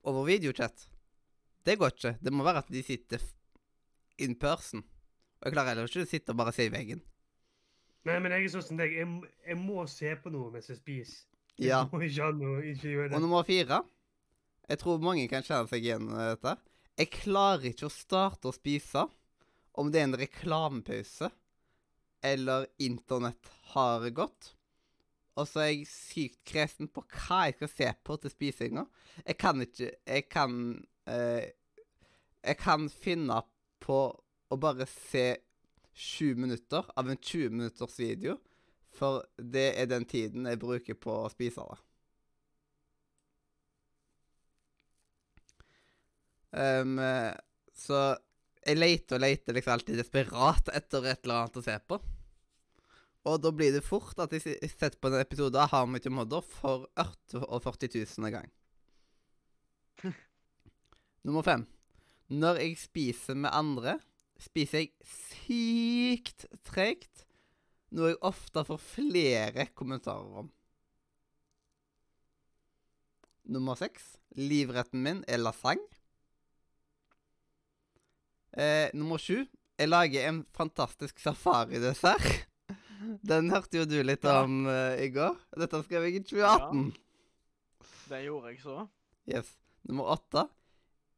over videochat, det går ikke. Det må være at de sitter in person. Og jeg klarer heller ikke å sitte og bare se i veggen. Nei, men jeg er sånn som deg. Jeg, jeg må se på noe mens jeg spiser. Ja. Det går ikke ha noe, ikke gjøre Og det. nummer fire Jeg tror mange kan kjenne seg igjen i dette. Jeg klarer ikke å starte å spise om det er en reklamepause eller internett har gått. Og så er jeg sykt kresen på hva jeg skal se på til spisinga. Jeg kan ikke Jeg kan eh, Jeg kan finne på å bare se sju minutter av en 20 minutters video, for det er den tiden jeg bruker på å spise det. Um, så jeg leter og leter liksom alltid desperat etter et eller annet å se på. Og da blir det fort at jeg setter på en episode av How Much Mother for 48 000 gang. Nummer fem. Når jeg spiser med andre, spiser jeg sykt tregt, noe jeg ofte får flere kommentarer om. Nummer seks. Livretten min er lasagne. Eh, nummer sju. Jeg lager en fantastisk safaridessert. Den hørte jo du litt Ja. om uh, i går. Dette skrev jeg i 2018. Det gjorde jeg så. Yes. Nummer åtte.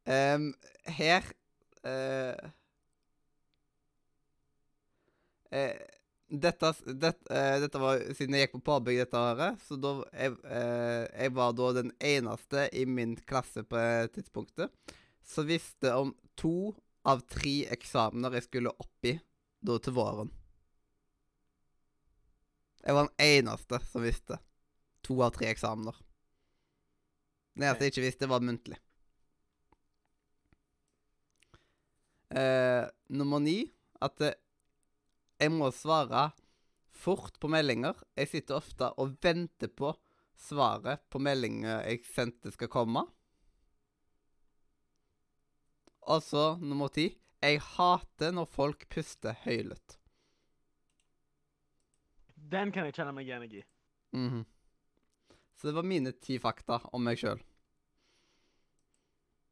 Um, her uh, uh, dette, det, dette var siden jeg gikk på påbygg dette året, så da jeg, jeg var da den eneste i min klasse på tidspunktet som visste om to av tre eksamener jeg skulle opp i da til våren. Jeg var den eneste som visste. To av tre eksamener. Det eneste jeg ikke visste, var muntlig. Eh, nummer ni at eh, jeg må svare fort på meldinger. Jeg sitter ofte og venter på svaret på meldinger jeg sendte skal komme. Og så nummer ti. Jeg hater når folk puster høylytt. Den kan jeg kjenne meg igjen i. Mhm. Så det var mine ti fakta om meg sjøl.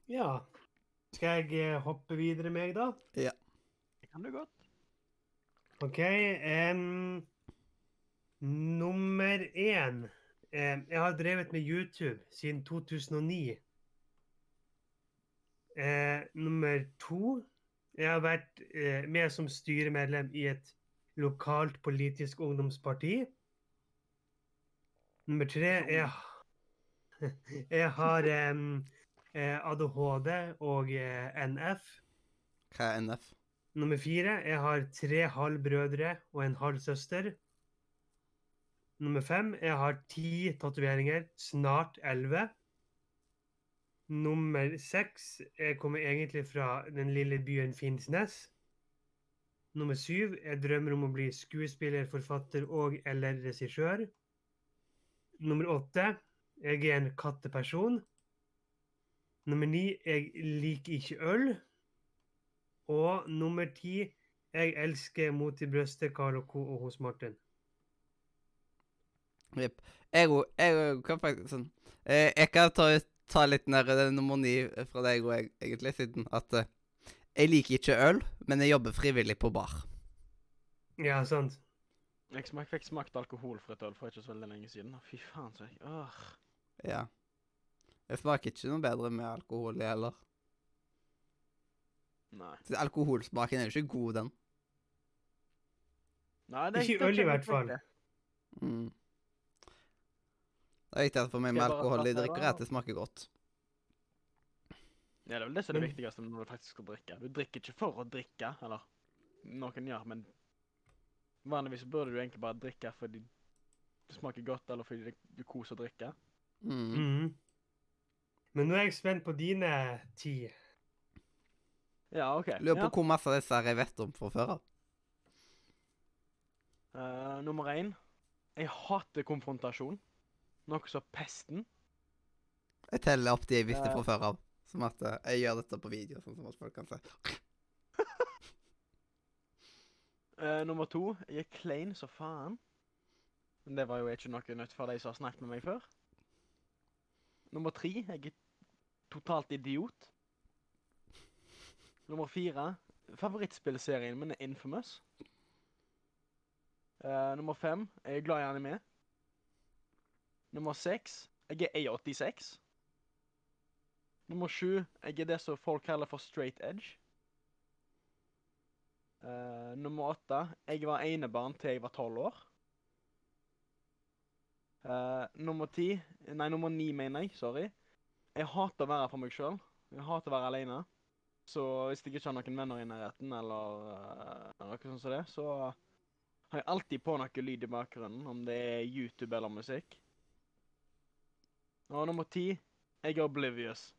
Ja. Skal jeg eh, hoppe videre, meg, da? Ja. Det kan du godt. OK. Um, nummer én. um, jeg har drevet med YouTube siden 2009. Eh, nummer to. Jeg har vært eh, med som styremedlem i et lokalt politisk ungdomsparti. Nummer tre. Jeg, jeg har eh, ADHD og eh, NF. Hva er NF? Nummer fire. Jeg har tre halvbrødre og en halv søster. Nummer fem. Jeg har ti tatoveringer, snart elleve. Nummer seks. Jeg kommer egentlig fra den lille byen Finnsnes. Nummer syv. Jeg drømmer om å bli skuespiller, forfatter og eller regissør. Nummer åtte. Jeg er en katteperson. Nummer ni. Jeg liker ikke øl. Og nummer ti Jeg elsker Mot i brøstet, Carl og Co. og hos Martin. Jepp. Jeg òg jeg faktisk sånn eh, Jeg kan ta, ta litt ned den nummer ni fra deg òg, egentlig, siden at uh, jeg liker ikke øl, men jeg jobber frivillig på bar. Ja, sant. Jeg smak, fikk smakt alkoholfritt øl for ikke så veldig lenge siden. Fy faen, så jeg Åh. Ja. Det smaker ikke noe bedre med alkohol i heller. Nei. Så Alkoholsmaken er jo ikke god, den. Nei Ikke øl i hvert fall. Mm. Det gikk det for meg med alkohol i drikker da? er at det smaker godt. Ja, det er vel det som er det Men- viktigste når du faktisk skal drikke. Du drikker ikke for å drikke, eller noen gjør, men Vanligvis burde du egentlig bare drikke fordi det smaker godt, eller fordi du koser å drikke. Mm. Mm. Men nå er jeg spent på dine ti. Ja, OK. Lurer på Ja. hvor masse av disse jeg vet om fra før av. Uh, nummer én. Jeg hater konfrontasjon. Noe som pesten. Jeg teller opp de jeg visste fra før av. Som at eh, jeg gjør dette på video, sånn som at folk kan se. uh, nummer to. Jeg er klein så faen. Men det var jo ikke noe nytt for de som har snakket med meg før. Nummer tre. Jeg er totalt idiot. Nummer fire. Favorittspillserien min er Infamous. Uh, nummer fem. Jeg er glad i anime. Nummer seks. Jeg er A86. Nummer sju. Jeg er det som folk kaller for straight edge. Uh, nummer åtte. Jeg var enebarn til jeg var tolv år. Uh, nummer ti Nei, nummer ni, mener jeg. Sorry. Jeg hater å være for meg sjøl. Jeg hater å være alene. Så hvis jeg ikke har noen venner i nærheten, eller uh, noe sånt som det, så har jeg alltid på noe lyd i bakgrunnen, om det er YouTube eller musikk. Og nummer ti jeg er oblivious.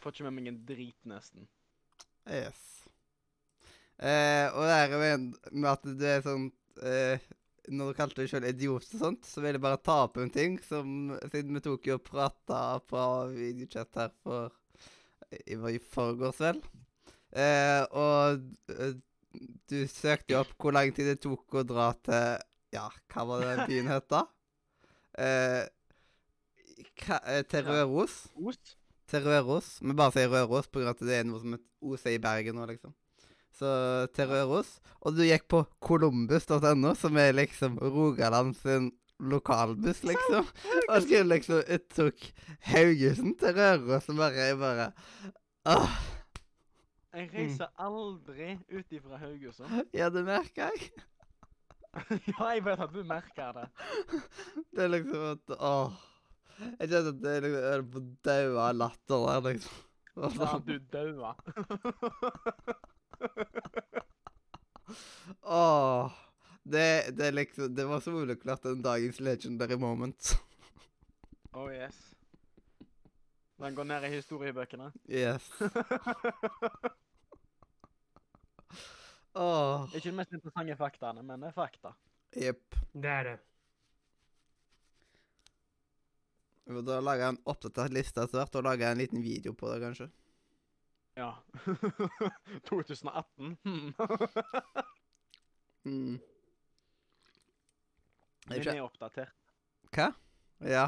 Får ikke med meg en drit, nesten. Yes. Eh, og det her med, at du er sånn eh, Når du kalte deg sjøl idiot og sånt, så vil jeg bare ta opp en ting som Siden vi tok jo og prata på videochat her for I i forgårs, vel. Eh, og eh, du søkte jo opp hvor lang tid det tok å dra til Ja, hva var det byen het da? Eh, til Ja. Røros Ost? til Røros. Vi bare sier Røros på grunn av at det er noe som heter OC i Bergen nå, liksom. Så til Røros. Og du gikk på columbus.no, som er liksom Rogaland sin lokalbuss, liksom. Og skulle liksom Jeg tok Haugesund til Røros, og bare Jeg bare Åh, Jeg reiser aldri ut ifra Haugesund. ja, det merker jeg. ja, jeg vet at du merker det. Det er liksom at Åh. Jeg kjente at det er liksom Jeg er på daua av latter der, liksom. Ja, du daua. Åh. Det, det er liksom Det var soleklart en dagens legendary moment. oh yes. Den går ned i historiebøkene. Yes. Åh. Ikke de mest interessante faktaene, men det er fakta. Jepp. Det er det. Vi lager jeg en oppdatert liste etter hvert, og jeg en liten video på det, kanskje. Ja. 2018. Hmm. Mm. Den er oppdatert. Hva? Ja,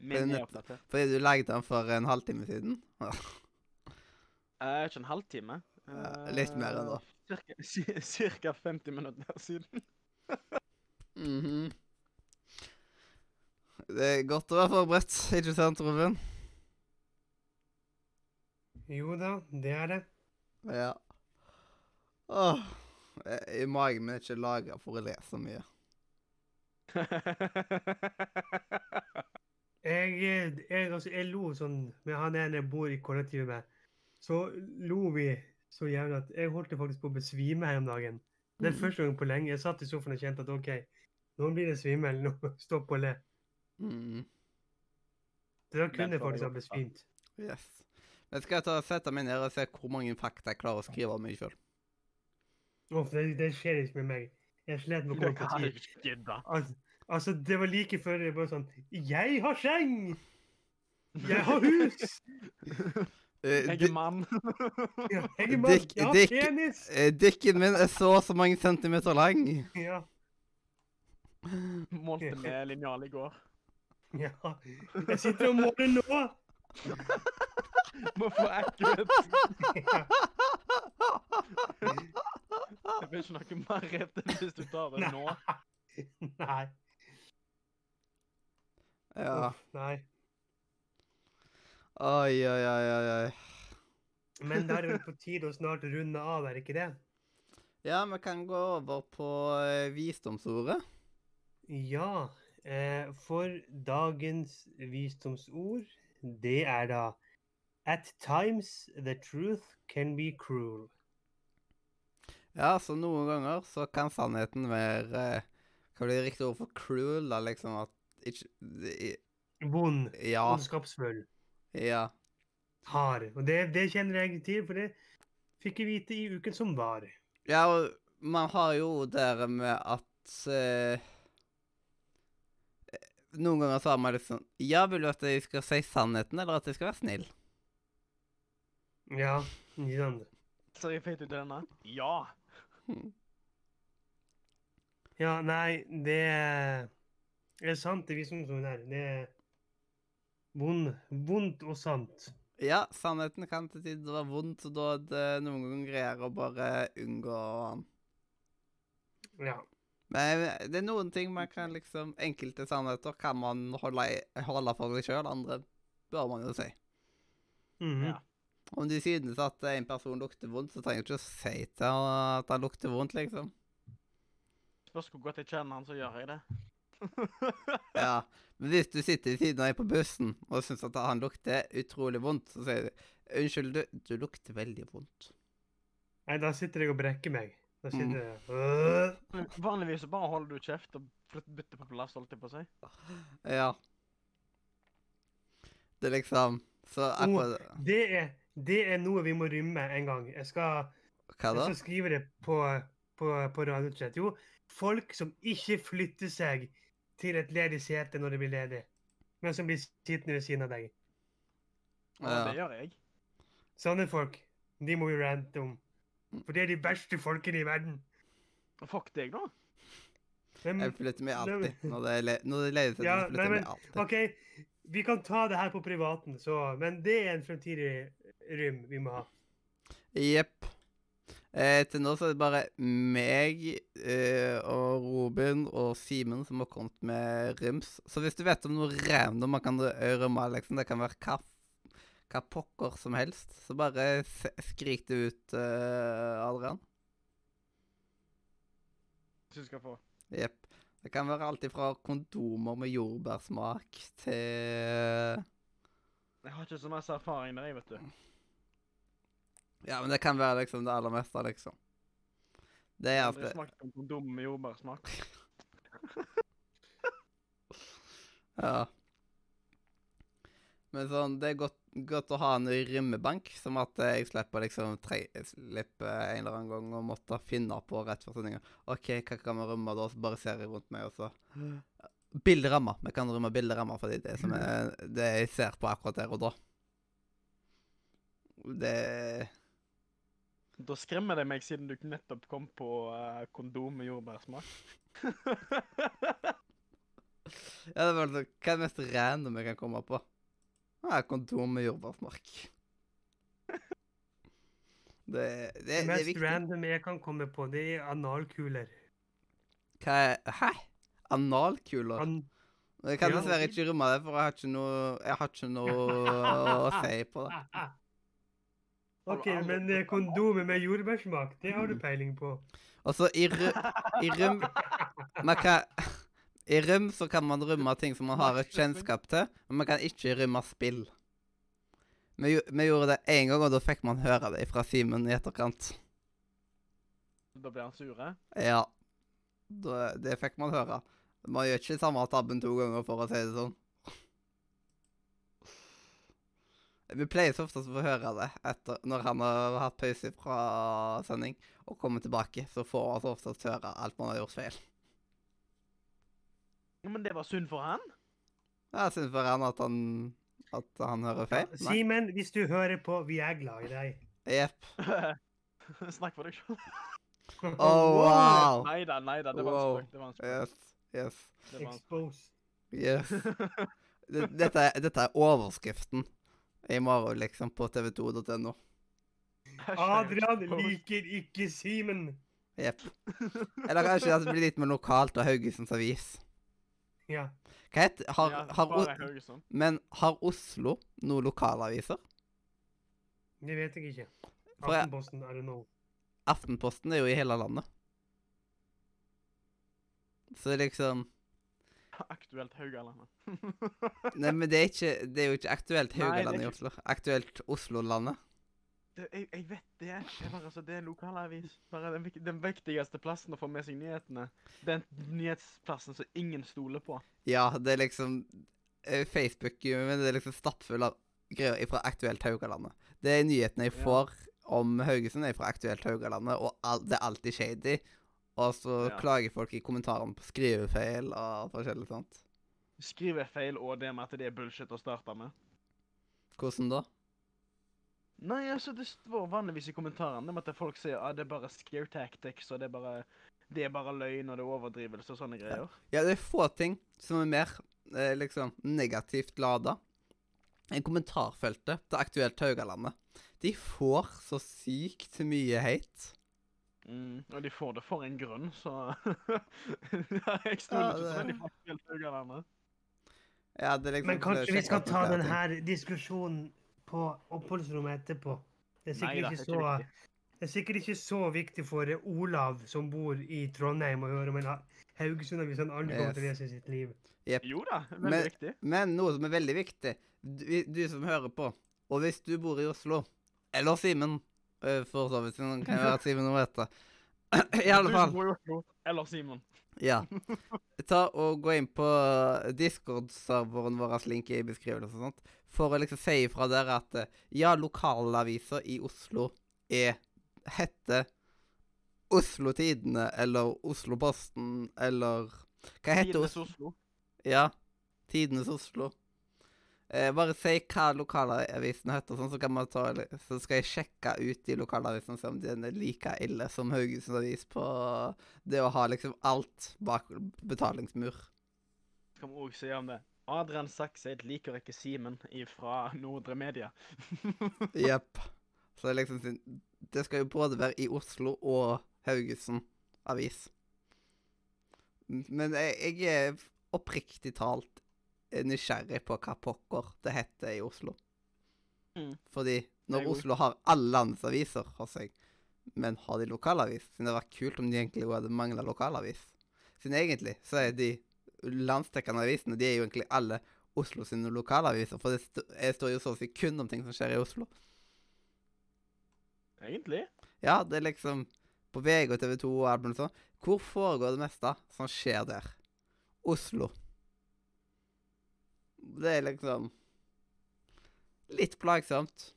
Min er er oppdatert. fordi du lagde den for en halvtime siden? Eh, ikke en halvtime. Ja, litt mer enn da. Eh, Cirka, cirka 50 minutter siden. Mhm. Det er godt å være forberedt, ikke sant, Ruben? Jo da, det er det. Ja. Åh. I magen min er ikke laga for å le så mye. Jeg, jeg, altså, jeg lo sånn med han ene jeg bor i kollektivet med. Så lo vi så jævlig at jeg holdt faktisk på å besvime her om dagen. Det er Mm. første gang på lenge. Jeg satt i sofaen og kjente at OK, nå blir det svimmel. Nå stopp å le. Mm. Så da kunne ha også. fint Yes. Men skal jeg ta sette meg ned og se hvor mange fakta jeg klarer å skrive om meg sjøl? Oh, det, det skjer ikke med meg. Jeg slet med å komme på tid. Altså, altså, det var like før det bare sånn Jeg har seng! Jeg har hus! Eh, Jeg er mann. Ja, jeg er mann! Dick- Jeg har Dick- penis! Eh, Dikken min er så og så mange centimeter lang. Ja. Målte med linjal i går. ja. Jeg sitter og måler nå! Må få accurate. Ja. Jeg vil ikke noe rett enn hvis du tar det nå. Nei. Ja. Uff, nei. Oi, oi, oi, oi, oi. Men da er det vel på tide å snart runde av, er det ikke det? Ja, vi kan gå over på eh, visdomsordet. Ja. Eh, for dagens visdomsord, det er da At times the truth can be cruel. Ja, så noen ganger så kan sannheten være eh, Hva blir det riktig ord for cruel, da, liksom? At ikke Vond, Ja. ondskapsfull, Ja. hard. Og det, det kjenner jeg til, for det fikk jeg vite i uken som var. Ja, og man har jo det med at eh, Noen ganger så har man sånn, Ja, vil du at jeg skal si sannheten, eller at jeg skal være snill? Ja, ikke Så jeg feit ut denne? Ja. Ja, nei, det er sant, det viser noe er der. Det er vond, vondt og sant. Ja, sannheten kan til tider være vondt, så da er det noen ganger greier å bare unngå den. Ja. Men det er noen ting man kan liksom Enkelte sannheter kan man holde, holde for seg sjøl, andre bør man jo si. Mhm. Ja. Om de synes at en person lukter vondt, så trenger du ikke å si til han at han lukter vondt, liksom. Spørs hvor godt jeg kjenner han, så gjør jeg det. Ja, Men hvis du sitter ved siden av en på bussen og syns at han lukter utrolig vondt, så sier du 'Unnskyld, du, du lukter veldig vondt'. Nei, da sitter jeg og brekker meg. Da Mm. sitter jeg øh. Men Vanligvis så bare holder du kjeft og bytter på plass, holdt jeg på å si. Ja. Det er liksom Så akkurat det, er, det er noe vi må rømme en gang. Jeg skal, Hva da? jeg skal skrive det på, på, på radiochat. Jo, folk som ikke flytter seg til et ledig sete når det blir ledig, men som blir sittende ved siden av deg. Ja, Ja. det gjør jeg. Sånne folk, de må vi rante om. For det er de verste folkene i verden. Fuck deg, nå. Men, Jeg flytter meg alltid. Når det le når det leder til ja, det, flytter jeg meg alltid. OK, vi kan ta det her på privaten, så Men det er en fremtidig rym vi må ha. Jepp. Eh, til nå så er det bare meg eh, og Robin og Simen som har kommet med rims. Så hvis du vet om noe random man kan rømme, liksom, det kan være hva, hva pokker som helst, så bare skrik det ut, eh, Adrian. Du skal få. Jepp. Det kan være alt ifra kondomer med jordbærsmak til Jeg har ikke så masse erfaring med det, vet du. Ja, men det kan være liksom det aller meste, liksom. Det er Jeg har aldri smakt kondom med jordbærsmak. Ja. Men sånn, det er godt, godt å ha en rymmebank, som at jeg slipper liksom tre, slipper en eller annen gang å måtte finne på rett for sendinga. OK, hva kan vi rømme da? Så bare ser jeg rundt meg, og så Bilderammer. Vi kan rømme bilderammer fordi det som er det jeg ser på akkurat der og da. Det Da skremmer det meg, siden du nettopp kom på eh, kondom med jordbærsmak. Ja, det var liksom Hva er det mest random jeg kan komme på? Ja, kondom med jordbærsmak. Det, det, Det det er mest random jeg kan komme på, det er analkuler. Hva er Hæ? Analkuler? An Jeg kan Ja. dessverre ikke rømme det, for jeg har ikke noe, jeg har ikke noe å si på det. OK, men eh, kondomer med jordbærsmak, det har du peiling på. Altså, i, rø Men røm man kan, I røm så kan man rømme ting som man har et kjennskap til, men man kan ikke rømme spill. Vi, vi gjorde det én gang, og da fikk man høre det fra Simen i etterkant. Da ble han sure. Ja. Da, det fikk man høre. Man gjør ikke samme tabben to ganger, for å si det sånn. Vi pleier så ofte å få høre det etter, når han har hatt pause fra sending og kommer tilbake. Så får han så ofte høre alt man har gjort feil. Men det var synd for han. Jeg synd for han at han at han hører feil. Simen, hvis du hører på, vi er glad i deg. Jepp. Snakk for deg sjøl. Oh, wow. Nei da, nei da. Det var Wow. Det en spøk. Yes. Yes. Det var en spøk. Expose. Yes. Dette, er- dette er overskriften i morgen, liksom, på tv2.no. Adrian liker ikke Simen. Jepp. Eller kanskje at det blir litt mer lokalt og Haugesunds Avis. Ja. Hva heter har, Ja, har, bare O- Haugesund. Men har Oslo noen lokalaviser? Det vet jeg ikke. For jeg- Aftenposten, I don't know. Aftenposten er jo i hele landet. Så liksom Aktuelt Haugalandet. Nei, men det er, ikke, det er jo ikke aktuelt Nei, det er Haugalandet i Oslo. Aktuelt Oslo-landet. Det, jeg, jeg vet det. Er bare altså, det er lokalavis. Bare den, den viktigste plassen å få med seg nyhetene. Den nyhetsplassen som ingen stoler på. Ja, det er liksom eh, Facebook men det er liksom stappfull av greier fra Aktuelt Haugalandet. Det er nyhetene jeg Ja. får om Haugesund, er fra Aktuelt Haugalandet, og all, det er alltid shady. Og så Ja. klager folk i kommentarene på skrivefeil og forskjellig sånt. Skrivefeil og det med at det er bullshit å starte med. Hvordan da? Nei, altså, det står vanligvis i kommentarene med at folk sier at det er bare scare tactics, og det er bare, det er bare løgn, og det er overdrivelse og sånne greier. Ja, det er få ting som er mer eh, liksom negativt lada enn kommentarfeltet til Aktuelt Haugalandet. De får så sykt mye hate. Mm, og de får det for en grunn, så ja, Jeg stoler Ja, ikke så det- veldig på Aktuelt Haugalandet. Ja, det er liksom Men kanskje vi skal ta denne diskusjonen på oppholdsrommet etterpå. Det er Nei sikkert da, ikke så ikke. Det er sikkert ikke så viktig for Olav, som bor i Trondheim, å høre om en ha- Haugesund hvis han aldri kommer til å lese i sitt liv. Jo da, veldig Men- viktig. Men noe som er veldig viktig, du, du som hører på, og hvis du bor i Oslo, eller Simen, eh, for så vidt, siden kan jo være at Simen nå vet det. I alle Du fall. som bor i Oslo, eller Simon. Ja. Ta og Gå inn på Discord-serveren vår, link i beskrivelsen og sånt, for å liksom si ifra der at eh, ja, lokalaviser i Oslo er heter Oslo Tidene eller Oslo Posten eller Hva heter Tidenes Oslo? Ja. Tidenes Oslo. Eh, bare si hva lokalavisen heter, sånn, så, kan man ta, så skal jeg sjekke ut de lokalavisene og se om den er like ille som Haugesund Avis på det å ha liksom alt bak betalingsmur. Kan vi òg si om det. Adrian Sakseid liker ikke Simen fra Nordre Media. Jepp. Så det er liksom sin- Det skal jo både være i Oslo og Haugesund Avis. Men jeg, jeg er oppriktig talt nysgjerrig på hva pokker det heter i Oslo. Mm. Fordi når Oslo har alle landets aviser hos seg, men har de lokalavis Siden det hadde vært kult om de egentlig hadde mangla lokalavis. Siden egentlig så er de landsdekkende avisene de er jo egentlig alle Oslo sine lokalaviser. For det st jeg står jo så å si kun om ting som skjer i Oslo. Egentlig. Ja, det er liksom På VG og TV 2 og alt mulig sånn. Hvor foregår det meste som skjer der? Oslo. Det er liksom Litt plagsomt.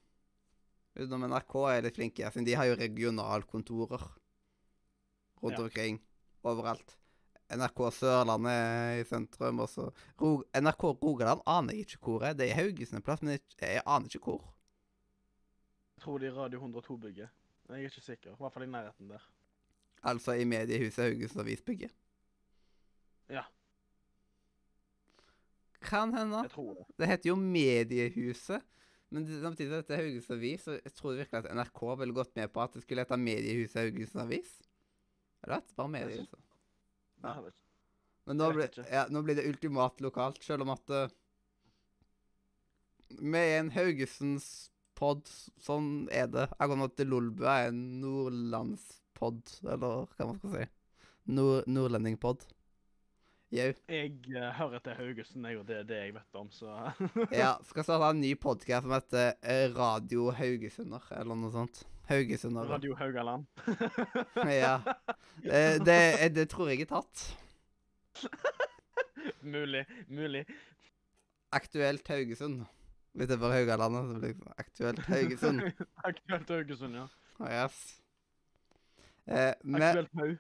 Utenom NRK er litt flinke, siden de har jo regionalkontorer rundt Ja. omkring. Overalt. NRK Sørlandet i sentrum, og så NRK Rogaland aner jeg ikke hvor er. Det er Haugesund en plass, men jeg, jeg aner ikke hvor. Jeg tror det er Radio 102-bygget. Jeg er ikke sikker. I hvert fall i nærheten der. Altså i mediehuset Haugesund Avisbygget. Ja. Kan hende. Jeg tror det. Det heter jo Mediehuset. Men samtidig heter det Haugesund Avis, så jeg tror virkelig at NRK ville gått med på at det skulle hete Mediehuset Haugesund Avis. Eller at bare Mediehuset. Nei, jeg vet ikke. Men nå, Jeg ikke. ja, nå blir det ultimat lokalt, selv om at uh, er en Haugesens Pod sånn er det. Akkurat at Lolbu er en nordlandspod, eller hva man skal si. Nord Nordlendingpod. Jau. Jeg uh, hører til Haugesund, jeg, og det er det jeg vet om, så Ja, skal starte en ny podkast som heter eh, Radio Haugesunder, eller noe sånt. Haugesunder. Radio Haugaland. Ja. Det, det, det tror jeg er tatt. mulig. Mulig. Aktuelt Haugesund. Hvis det for Haugalandet, så blir det Aktuelt Haugesund. Aktuelt Haugesund, ja. Yes. Eh, med Aktuelt Hau.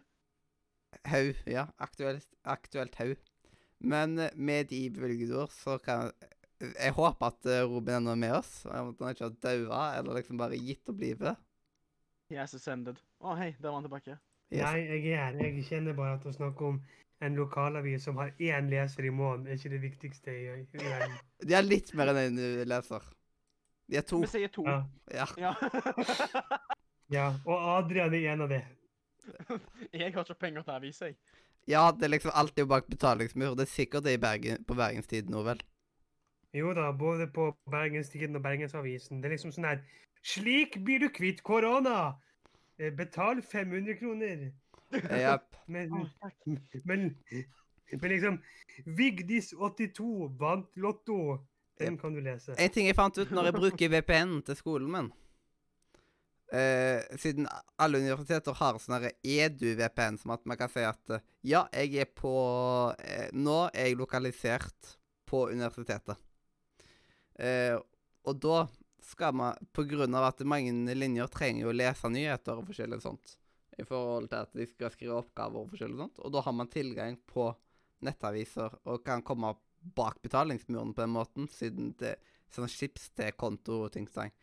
Haug, ja. Aktuelt, aktuelt Haug. Men eh, med de bevilgede ord, så kan jeg Jeg håper at eh, Robin er med oss. At han ikke har daua, eller liksom bare gitt opp livet. Yes, ascended. Å, hei, der var han tilbake. Yes. Nei, jeg er her. Jeg kjenner bare at å snakke om en lokalavis som har én leser i måneden, er ikke det viktigste i, i verden. De har litt mer enn én leser. De er to. Vi sier to. Ja. Ja. Ja. ja. Og Adrian er en av de. jeg har ikke penger til avis, jeg. ja, det er liksom alltid bak betalingsmur. Det er sikkert det i Bergen, på Bergenstiden nå, vel. Jo da, både på Bergenstiden og Bergensavisen. Det er liksom sånn her Slik blir du kvitt korona! Eh, Betal 500 kroner. Yep. Men, men, men liksom Vigdis82 vant Lotto. Den kan du lese. En ting jeg fant ut når jeg bruker VPN til skolen min eh, Siden alle universiteter har sånn edu-VPN, som at man kan si at eh, ja, jeg er på eh, Nå er jeg lokalisert på universitetet. Eh, og da skal man, på grunn av at mange linjer trenger jo å lese nyheter og forskjellig sånt, i forhold til at de skal skrive oppgaver og forskjellig sånt, og da har man tilgang på nettaviser og kan komme bak betalingsmuren på den måten, siden det sånn chips til konto og ting sånn.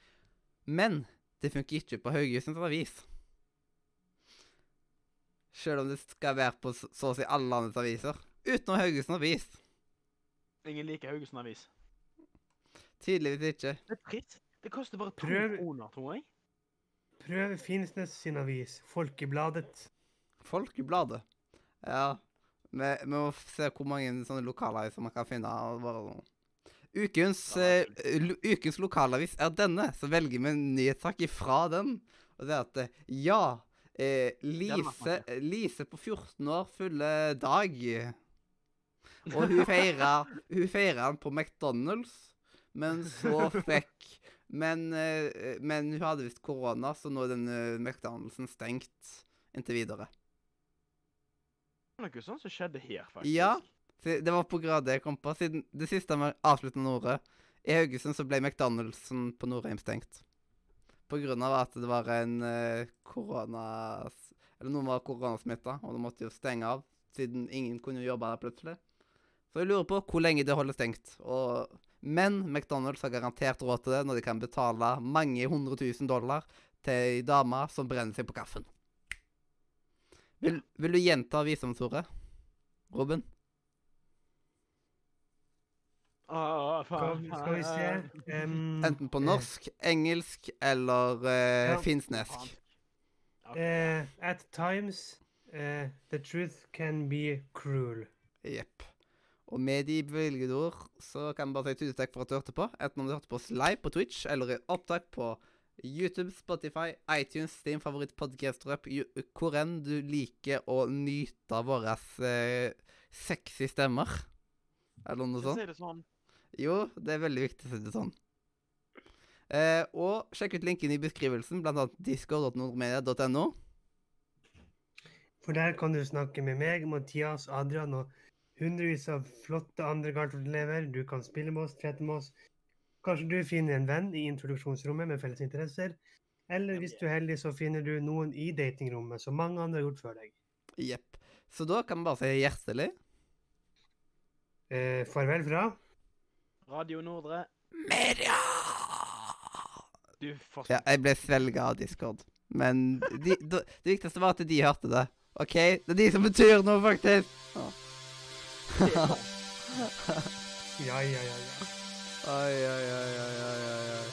Men det funker ikke på Haugesunds Avis. Selv om det skal være på så så å si alle landets aviser. Utenom Haugesund Avis. Ingen liker Haugesund Avis. Tydeligvis ikke. Det er trist. Det koster bare to Prøv- kroner, tror jeg. Prøv Finnsnes sin avis, Folkebladet. Folkebladet. Ja. Vi, vi må f- se hvor mange sånne lokalaviser man kan finne. og bare sånn. Ukens, eh, lo- ukens lokalavis er denne, så velger vi en nyhetssak ifra den. Og det er at eh, ja, eh, Lise, Lise på 14 år fyller dag. Og hun feira hun feira den på McDonald's, men så fikk men, eh, men hun hadde visst korona, så nå er denne McDonald'sen stengt inntil videre. Det var noe sånt som skjedde her, faktisk. Ja. Det var på grader jeg kom på. Siden det siste med avsluttende ordet I Haugesund så ble McDonald'sen på Norheim stengt. På grunn av at det var en eh, korona... Eller noen var koronasmitta, og de måtte jo stenge av. Siden ingen kunne jobbe der plutselig. Så jeg lurer på hvor lenge det holder stengt. Og, men McDonald's har garantert råd til det når de kan betale mange hundre tusen dollar til ei dame som brenner seg på kaffen. Vil, vil du gjenta visdomsordet, Robin? Ah, Skal, skal vi se um, Enten på norsk, engelsk eller uh, Ja. finsk. Ok. Uh, At times uh, the truth can be cruel. Jepp. Og med de bevilgede ord så kan vi bare si tusen takk for at du hørte på. Enten om du hørte på oss live på Twitch eller i opptak på YouTube, Spotify, iTunes, din favorittpodkast-røp, hvor enn du liker å nyte av våre eh, sexy stemmer. Eller noe sånt. si det sånn. Jo, det er veldig viktig å si det sånn. Eh, og sjekk ut linken i beskrivelsen, blant annet discord.nordmedia.no. For der kan du snakke med meg, Mathias, Adrian og hundrevis av flotte andre Gartwood-elever. Du kan spille med oss, trette med oss. Kanskje du finner en venn i introduksjonsrommet med felles interesser. Eller hvis du er heldig, så finner du noen i datingrommet, som mange andre har gjort før deg. Jepp. Så da kan vi bare si hjertelig Eh, farvel fra Radio Nordre. Media! Du forstår. Ja, jeg ble svelga av Discord. Men de, de, det viktigste var at de hørte det. OK? Det er de som betyr noe, faktisk. いやいやいやいや。あいやいやいやいやいや。